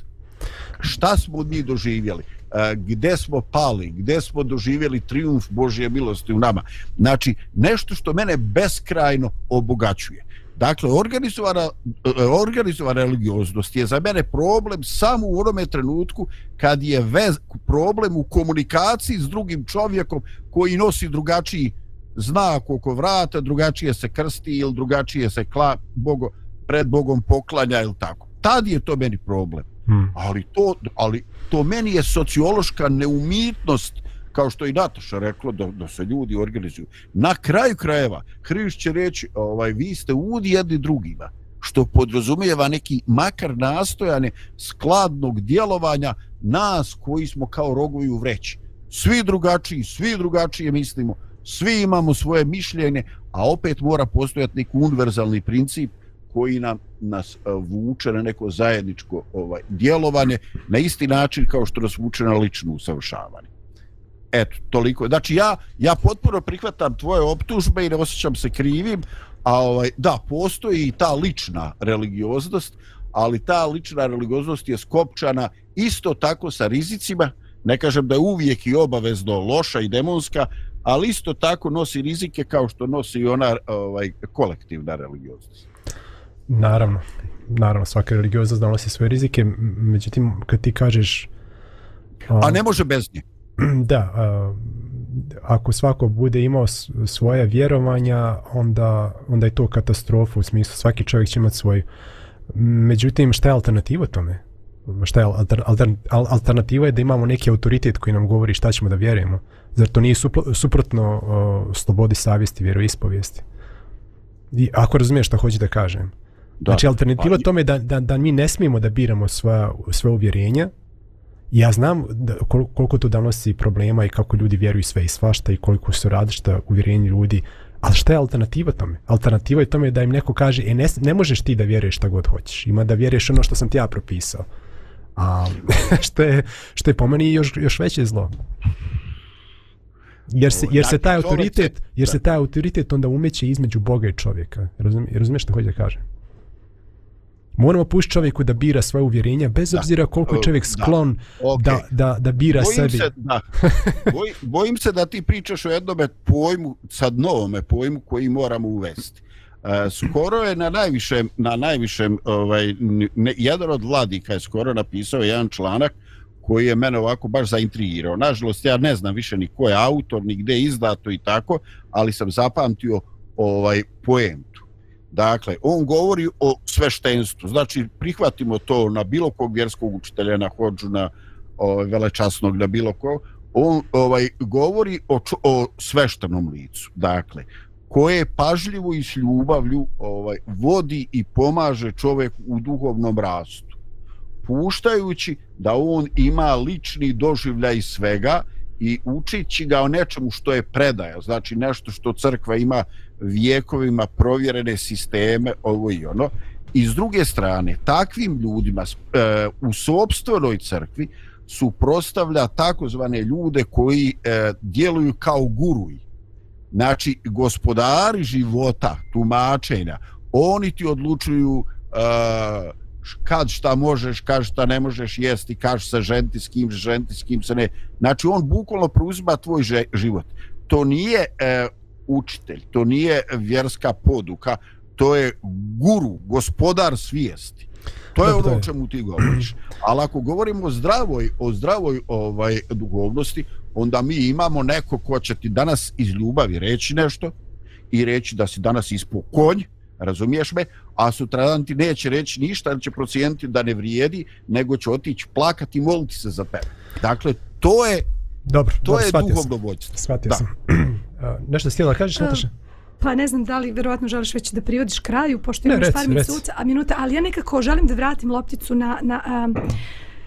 D: Šta smo od njih doživjeli? E, gde smo pali? Gde smo doživjeli triumf Božje milosti u nama? Znači, nešto što mene beskrajno obogaćuje. Dakle, organizovana, e, organizovana religioznost je za mene problem samo u onome trenutku kad je vez, problem u komunikaciji s drugim čovjekom koji nosi drugačiji znak oko vrata, drugačije se krsti ili drugačije se kla, bogo, pred Bogom poklanja ili tako. Tad je to meni problem.
B: Hmm.
D: Ali to, ali to meni je sociološka neumitnost kao što i Nataša rekla da, da se ljudi organizuju. Na kraju krajeva Hriš će reći ovaj, vi ste udi jedni drugima što podrazumijeva neki makar nastojane skladnog djelovanja nas koji smo kao rogovi u vreći. Svi drugačiji, svi drugačije mislimo, svi imamo svoje mišljenje, a opet mora postojati neki univerzalni princip koji nam nas e, vuče na neko zajedničko ovaj djelovanje na isti način kao što nas vuče na lično usavršavanje. Eto, toliko. Znači ja ja potpuno prihvatam tvoje optužbe i ne osjećam se krivim, a ovaj da postoji i ta lična religioznost, ali ta lična religioznost je skopčana isto tako sa rizicima. Ne kažem da je uvijek i obavezno loša i demonska, ali isto tako nosi rizike kao što nosi i ona ovaj kolektivna religioznost.
B: Naravno, naravno, svaka religioznost donosi svoje rizike, međutim, kad ti kažeš...
D: A ne može bez nje.
B: Da, a, ako svako bude imao svoje vjerovanja, onda, onda je to katastrofa, u smislu svaki čovjek će imati svoj. Međutim, šta je alternativa tome? Šta je alter, alter, al- alternativa je da imamo neki autoritet koji nam govori šta ćemo da vjerujemo. Zar to nije suplo, suprotno o, slobodi savjesti, vjeroispovijesti? I ako razumiješ šta hoću da kažem.
D: Da.
B: Znači, alternativa
D: Pa,
B: tome je da, da, da mi ne smijemo da biramo svoja, sve uvjerenja. Ja znam da, kol- koliko to donosi problema i kako ljudi vjeruju sve i svašta i koliko su različita uvjerenja ljudi. Ali šta je alternativa tome? Alternativa je tome da im neko kaže, e, ne, ne možeš ti da vjeruješ šta god hoćeš. Ima da vjeruješ ono što sam ti ja propisao. A, što, je, što je po meni još, još veće zlo. Jer se, jer se taj autoritet, jer se
D: da.
B: taj autoritet onda umeće između Boga i čovjeka. Razumiješ, razumiješ što hoću da kažem? Moramo pustiti čovjeku da bira svoje uvjerenja, bez
D: Da.
B: obzira koliko je
D: Da.
B: čovjek sklon
D: Ok.
B: da, da, da bira
D: bojim
B: sebi.
D: Se, da, boj, bojim se da ti pričaš o jednome pojmu, sad novome pojmu koji moramo uvesti. E, skoro je na najvišem, na najvišem ovaj, ne, jedan od vladika je skoro napisao jedan članak koji je mene ovako baš zaintrigirao. Nažalost, ja ne znam više ni ko je autor, ni gde je izdato i tako, ali sam zapamtio ovaj poentu. Dakle, on govori o sveštenstvu. Znači, prihvatimo to na bilo kog vjerskog učitelja, na hođu, na ovaj, velečasnog, na bilo ko. On ovaj govori o, o sveštenom licu. Dakle, koje pažljivo i s ljubavlju ovaj, vodi i pomaže čovjeku u duhovnom rastu puštajući da on ima lični doživljaj svega i učići ga o nečemu što je predaja, znači nešto što crkva ima vijekovima provjerene sisteme, ovo i ono. I s druge strane, takvim ljudima e, u sobstvenoj crkvi suprostavlja takozvane ljude koji e, djeluju kao guruji. Znači, gospodari života, tumačenja, oni ti odlučuju e, kad šta možeš, kad šta ne možeš jesti, kad se ženiti, s kim ženiti, s kim se ne. Znači, on bukvalno preuzima tvoj že, život. To nije e, učitelj, to nije vjerska poduka, to je guru, gospodar svijesti. To je ono o čemu ti govoriš. Ali ako govorimo o zdravoj, o zdravoj ovaj duhovnosti, onda mi imamo neko ko će ti danas iz ljubavi reći nešto i reći da si danas ispo konj, razumiješ me, a sutradan ti neće reći ništa, ali će procijeniti da ne vrijedi, nego će otići plakati i moliti se za tebe. Dakle, to je,
B: Dobro,
D: to
B: dobro,
D: je
B: shvatio sam.
D: duhovno vođstvo.
B: Shvatio
D: Da.
B: sam. A, nešto si htjela da kažeš,
C: A,
B: Nataša?
C: Pa ne znam da li verovatno želiš već da privodiš kraju, pošto
B: reci,
C: par minuta, a minuta, ali ja nekako želim da vratim lopticu na, na, um,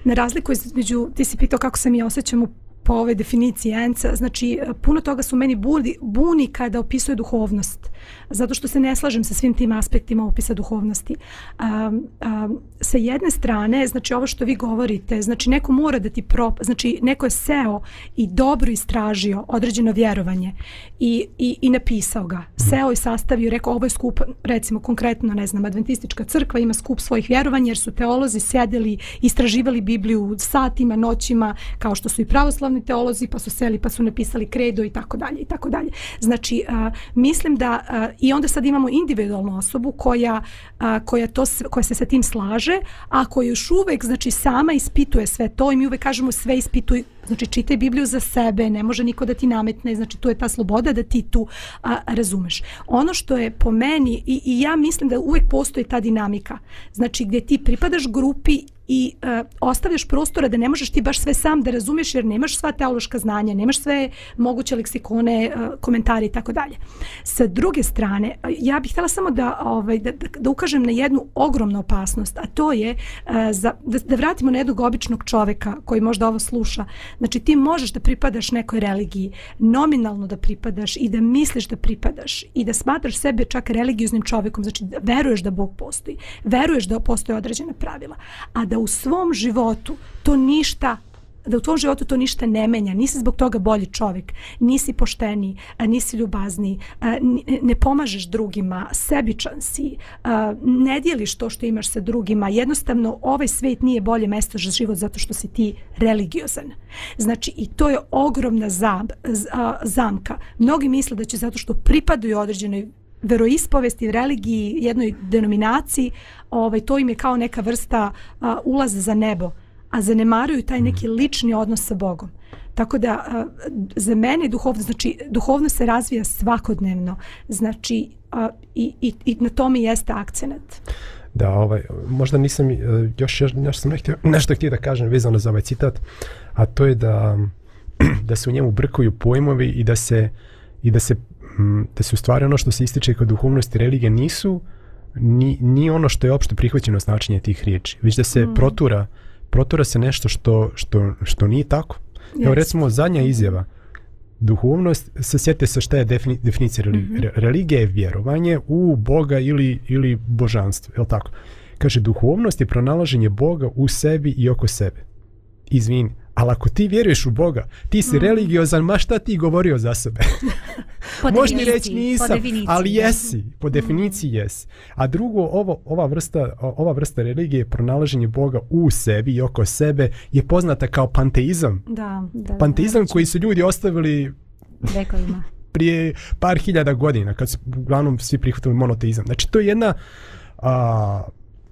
C: na razliku između, ti si pitao kako se mi osjećamo po ovoj definiciji ENCA, znači puno toga su meni buni, buni kada opisuje duhovnost, zato što se ne slažem sa svim tim aspektima opisa duhovnosti. Um, um, sa jedne strane, znači ovo što vi govorite, znači neko mora da ti prop... znači neko je seo i dobro istražio određeno vjerovanje i, i, i napisao ga. Seo i sastavio i rekao ovo je skup, recimo konkretno, ne znam, adventistička crkva ima skup svojih vjerovanja jer su teolozi sedeli, istraživali Bibliju satima, noćima, kao što su i pravoslavni teolozi, pa su seli, pa su napisali kredo i tako dalje i tako dalje. Znači, a, mislim da a, i onda sad imamo individualnu osobu koja, a, koja, to, sve- koja se sa tim slaže, a koja još uvek, znači, sama ispituje sve to i mi uvek kažemo sve ispituj, Znači čitaj Bibliju za sebe, ne može niko da ti nametne, znači tu je ta sloboda da ti tu a, razumeš. Ono što je po meni i, i ja mislim da uvek postoji ta dinamika, znači gdje ti pripadaš grupi i e, ostavljaš prostora da ne možeš ti baš sve sam da razumeš jer nemaš sva teološka znanja, nemaš sve moguće leksikone, e, komentare i tako dalje. Sa druge strane, e, ja bih htjela samo da, ovaj, da, da, ukažem na jednu ogromnu opasnost, a to je e, za, da, da vratimo na jednog običnog čoveka koji možda ovo sluša. Znači ti možeš da pripadaš nekoj religiji, nominalno da pripadaš i da misliš da pripadaš i da smatraš sebe čak religioznim čovekom, znači da veruješ da Bog postoji, veruješ da postoje određena pravila, a da u svom životu to ništa da u tvom životu to ništa ne menja, nisi zbog toga bolji čovjek, nisi pošteni, nisi ljubazni, ne pomažeš drugima, sebičan si, ne dijeliš to što imaš sa drugima, jednostavno ovaj svet nije bolje mesto za život zato što si ti religiozan. Znači i to je ogromna zamka. Mnogi misle da će zato što pripadaju određenoj veroispovesti, religiji, jednoj denominaciji, ovaj, to im je kao neka vrsta a, ulaza za nebo, a zanemaruju taj neki mhm. lični odnos sa Bogom. Tako da a, za mene duhovno, znači duhovno se razvija svakodnevno, znači a, i, i, i na tome jeste akcenat.
B: Da, ovaj, možda nisam, e, još, još, još sam nehtio, nešto htio da kažem vezano za ovaj citat, a to je da, da se u njemu brkuju pojmovi i da se, i da se da se u stvari ono što se ističe kod duhovnosti religije nisu ni, ni ono što je opšte prihvaćeno značenje tih riječi, već da se mm. protura, protura se nešto što, što, što nije tako. Yes. Evo recimo zadnja izjava, duhovnost, se sjete se šta je defini, definicija religije. Mm -hmm. Religija je vjerovanje u Boga ili, ili božanstvo, je li tako? Kaže, duhovnost je pronalaženje Boga u sebi i oko sebe. Izvini, Ali ako ti vjeruješ u Boga, ti si mm. religiozan, ma šta ti govorio za sebe? Možeš mi reći nisam, ali jesi, po mm. definiciji jesi. A drugo, ovo, ova, vrsta, ova vrsta religije, pronalaženje Boga u sebi i oko sebe, je poznata kao panteizam.
C: Da, da,
B: panteizam da, koji su ljudi ostavili
E: vekovima.
B: prije par hiljada godina, kad su uglavnom svi prihvatili monoteizam. Znači, to je jedna... A,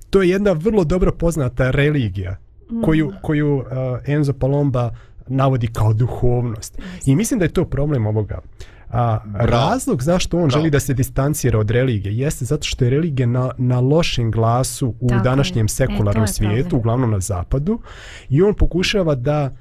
B: to je jedna vrlo dobro poznata religija koju, koju uh, Enzo Palomba navodi kao duhovnost. I mislim da je to problem ovoga. A razlog zašto on Bravo. želi da se distancira od religije jeste zato što je religija na, na lošem glasu u Tako današnjem je. sekularnom e, svijetu, problem. uglavnom na zapadu, i on pokušava da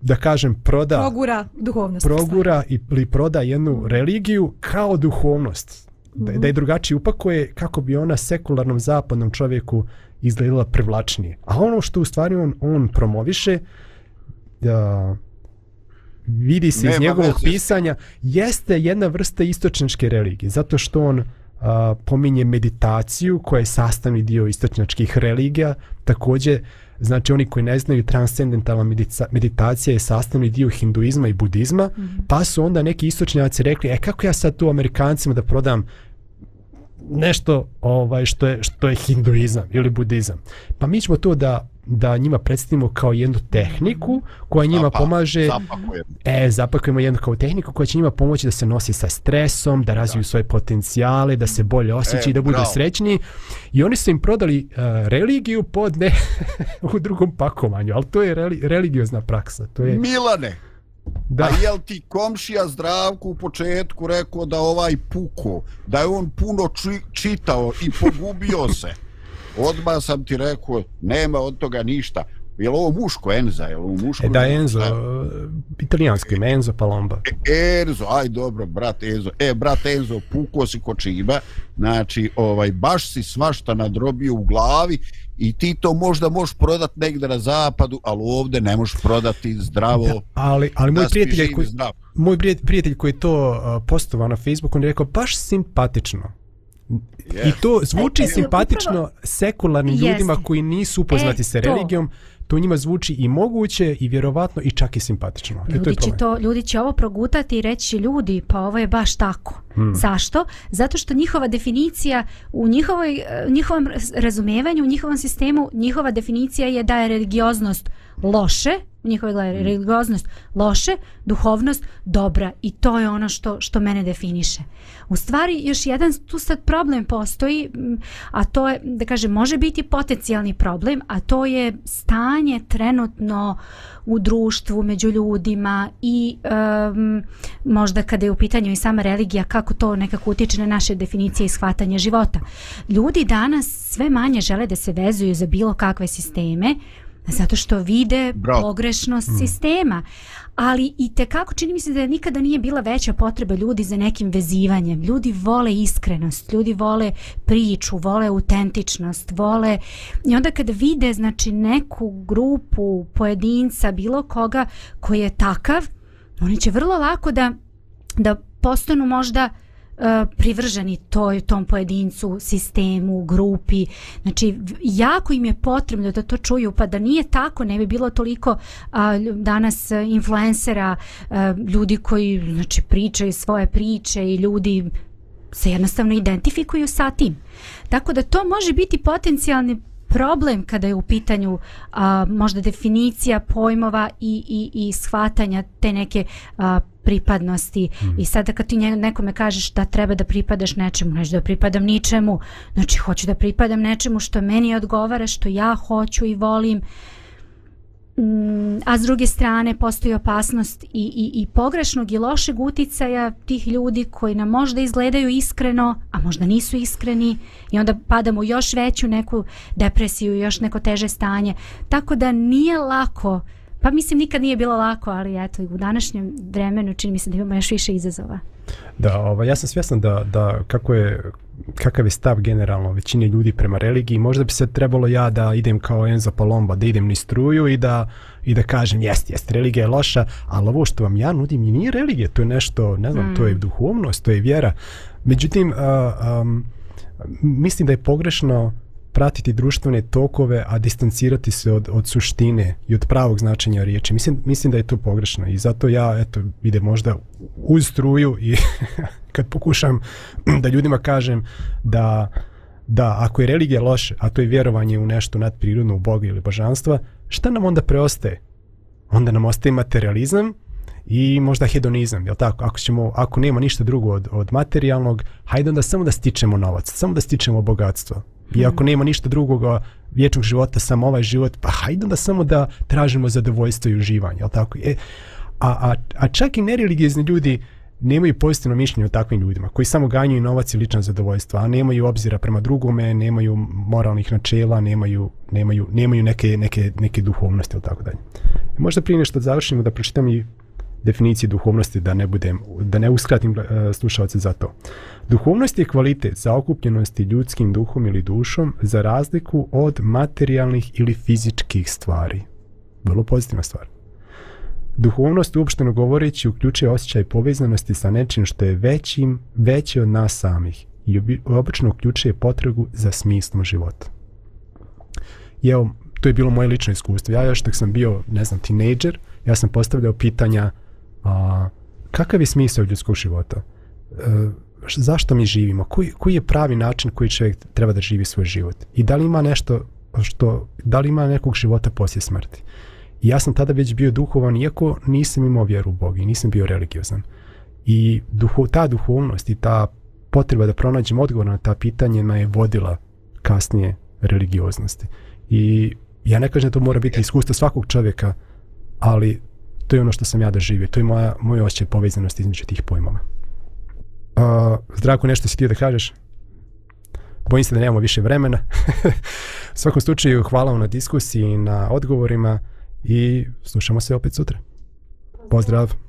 B: da kažem proda
C: progura duhovnost
B: progura i, ili proda jednu religiju kao duhovnost da, da je drugačije upakuje kako bi ona sekularnom zapadnom čovjeku izgledala privlačnije. A ono što u stvari on, on promoviše, da vidi se Nema iz njegovog veze. pisanja, jeste jedna vrsta istočničke religije, zato što on a, pominje meditaciju koja je sastavni dio istočnjačkih religija, također Znači oni koji ne znaju transcendentalna meditacija je sastavni dio hinduizma i budizma, mm -hmm. pa su onda neki istočnjaci rekli, e kako ja sad tu Amerikancima da prodam nešto ovaj što je što je hinduizam ili budizam. Pa mi ćemo to da da njima predstavimo kao jednu tehniku koja njima Zapa, pomaže zapakujemo. e zapakujemo jednu kao tehniku koja će njima pomoći da se nosi sa stresom, da razviju da. svoje potencijale, da se bolje osjećaju, e, da budu bravo. srećni. I oni su im prodali uh, religiju pod ne u drugom pakovanju, al to je reli, religiozna praksa. To je
D: Milane. Da. A jel ti komšija zdravku u početku rekao da ovaj puko, da je on puno či, čitao i pogubio se? Odmah sam ti rekao, nema od toga ništa. Je li ovo muško Enza? Je li ovo muško?
B: E da, Enzo, da. italijanski ime, Enzo Palomba.
D: E, Enzo, aj dobro, brat Enzo. E, brat Enzo, puko si ko čiba. Znači, ovaj, baš si svašta nadrobio u glavi i ti to možda možeš prodati negde na zapadu, ali ovde ne možeš prodati zdravo. Da,
B: ali, ali moj, prijatelj koji, moj prijatelj koji to postovao na Facebooku, on je rekao, baš simpatično. Yes. I to zvuči e, e, simpatično upravo, sekularnim ljudima koji nisu upoznati e, sa religijom. To to njima zvuči i moguće i vjerovatno i čak i simpatično.
E: Ljudi,
B: to
E: će, to, ljudi će ovo progutati i reći ljudi, pa ovo je baš tako. Hmm. Zašto? Zato što njihova definicija u njihovoj, njihovom razumijevanju, u njihovom sistemu, njihova definicija je da je religioznost loše, u njihove glave religioznost loše, duhovnost dobra i to je ono što što mene definiše. U stvari još jedan tu sad problem postoji, a to je da kažem može biti potencijalni problem, a to je stanje trenutno u društvu među ljudima i um, možda kada je u pitanju i sama religija kako to nekako utiče na naše definicije i shvatanje života. Ljudi danas sve manje žele da se vezuju za bilo kakve sisteme zato što vide
D: Bravo.
E: pogrešnost sistema. Ali i te kako čini mi se da nikada nije bila veća potreba ljudi za nekim vezivanjem. Ljudi vole iskrenost ljudi vole priču vole autentičnost vole i onda kada vide znači neku grupu pojedinca bilo koga koji je takav oni će vrlo lako da da postanu možda uh, E, privrženi toj, tom pojedincu, sistemu, grupi. Znači, jako im je potrebno da to čuju, pa da nije tako, ne bi bilo toliko a, danas e, influencera, a, ljudi koji znači, pričaju svoje priče i ljudi se jednostavno identifikuju sa tim. Tako da to može biti potencijalni problem kada je u pitanju a, možda definicija pojmova i, i, i shvatanja te neke a, pripadnosti mm. i sada kad ti nekome kažeš da treba da pripadaš nečemu, neću da pripadam ničemu, znači hoću da pripadam nečemu što meni odgovara, što ja hoću i volim, Mm, a s druge strane postoji opasnost i, i, i pogrešnog i lošeg uticaja tih ljudi koji nam možda izgledaju iskreno, a možda nisu iskreni i onda padamo još veću neku depresiju još neko teže stanje. Tako da nije lako, pa mislim nikad nije bilo lako, ali eto u današnjem vremenu čini mi se da imamo još više izazova.
B: Da, ovaj, ja sam svjestan da, da kako je, kakav je stav generalno većine ljudi prema religiji, možda bi se trebalo ja da idem kao Enzo Palomba, da idem ni struju i da, i da kažem jest, jest, religija je loša, ali ovo što vam ja nudim i nije religija, to je nešto, ne znam, mm. to je duhovnost, to je vjera. Međutim, a, um, mislim da je pogrešno pratiti društvene tokove, a distancirati se od, od suštine i od pravog značenja riječi. Mislim, mislim da je to pogrešno i zato ja eto, ide možda uz struju i kad pokušam da ljudima kažem da, da ako je religija loše, a to je vjerovanje u nešto nadprirodno, u Boga ili božanstva, šta nam onda preostaje? Onda nam ostaje materializam i možda hedonizam, jel tako? Ako, ćemo, ako nema ništa drugo od, od materijalnog, hajde onda samo da stičemo novac, samo da stičemo bogatstvo. I ako nema ništa drugoga vječnog života, samo ovaj život, pa hajde da samo da tražimo zadovoljstvo i uživanje, jel tako? E, a, a, a čak i nereligijezni ljudi nemaju pozitivno mišljenje o takvim ljudima, koji samo ganjaju novac i lična zadovoljstva, a nemaju obzira prema drugome, nemaju moralnih načela, nemaju, nemaju, nemaju neke, neke, neke duhovnosti, ili tako dalje. Možda prije nešto završimo da pročitam i definiciji duhovnosti da ne budem da ne uskratim uh, slušalce za to. Duhovnost je kvalitet zaokupljenosti ljudskim duhom ili dušom za razliku od materijalnih ili fizičkih stvari. Vrlo pozitivna stvar. Duhovnost uopšteno govoreći uključuje osjećaj povezanosti sa nečim što je većim, veće od nas samih i obično uključuje potrebu za smislom života. I evo, to je bilo moje lično iskustvo. Ja još dok sam bio, ne znam, tinejdžer, ja sam postavljao pitanja a, kakav je smisao ljudskog života? E, zašto mi živimo? Koji, koji je pravi način koji čovjek treba da živi svoj život? I da li ima nešto što, da li ima nekog života poslije smrti? I ja sam tada već bio duhovan, iako nisam imao vjeru u Boga i nisam bio religiozan. I duho, ta duhovnost i ta potreba da pronađem odgovor na ta pitanja me je vodila kasnije religioznosti. I ja ne kažem da to mora biti iskustvo svakog čovjeka, ali to je ono što sam ja doživio. To je moja, moj osjećaj povezanosti između tih pojmova. Uh, Zdravko, nešto si ti da kažeš? Bojim se da nemamo više vremena. U svakom slučaju, hvala vam na diskusiji i na odgovorima i slušamo se opet sutra. Pozdrav!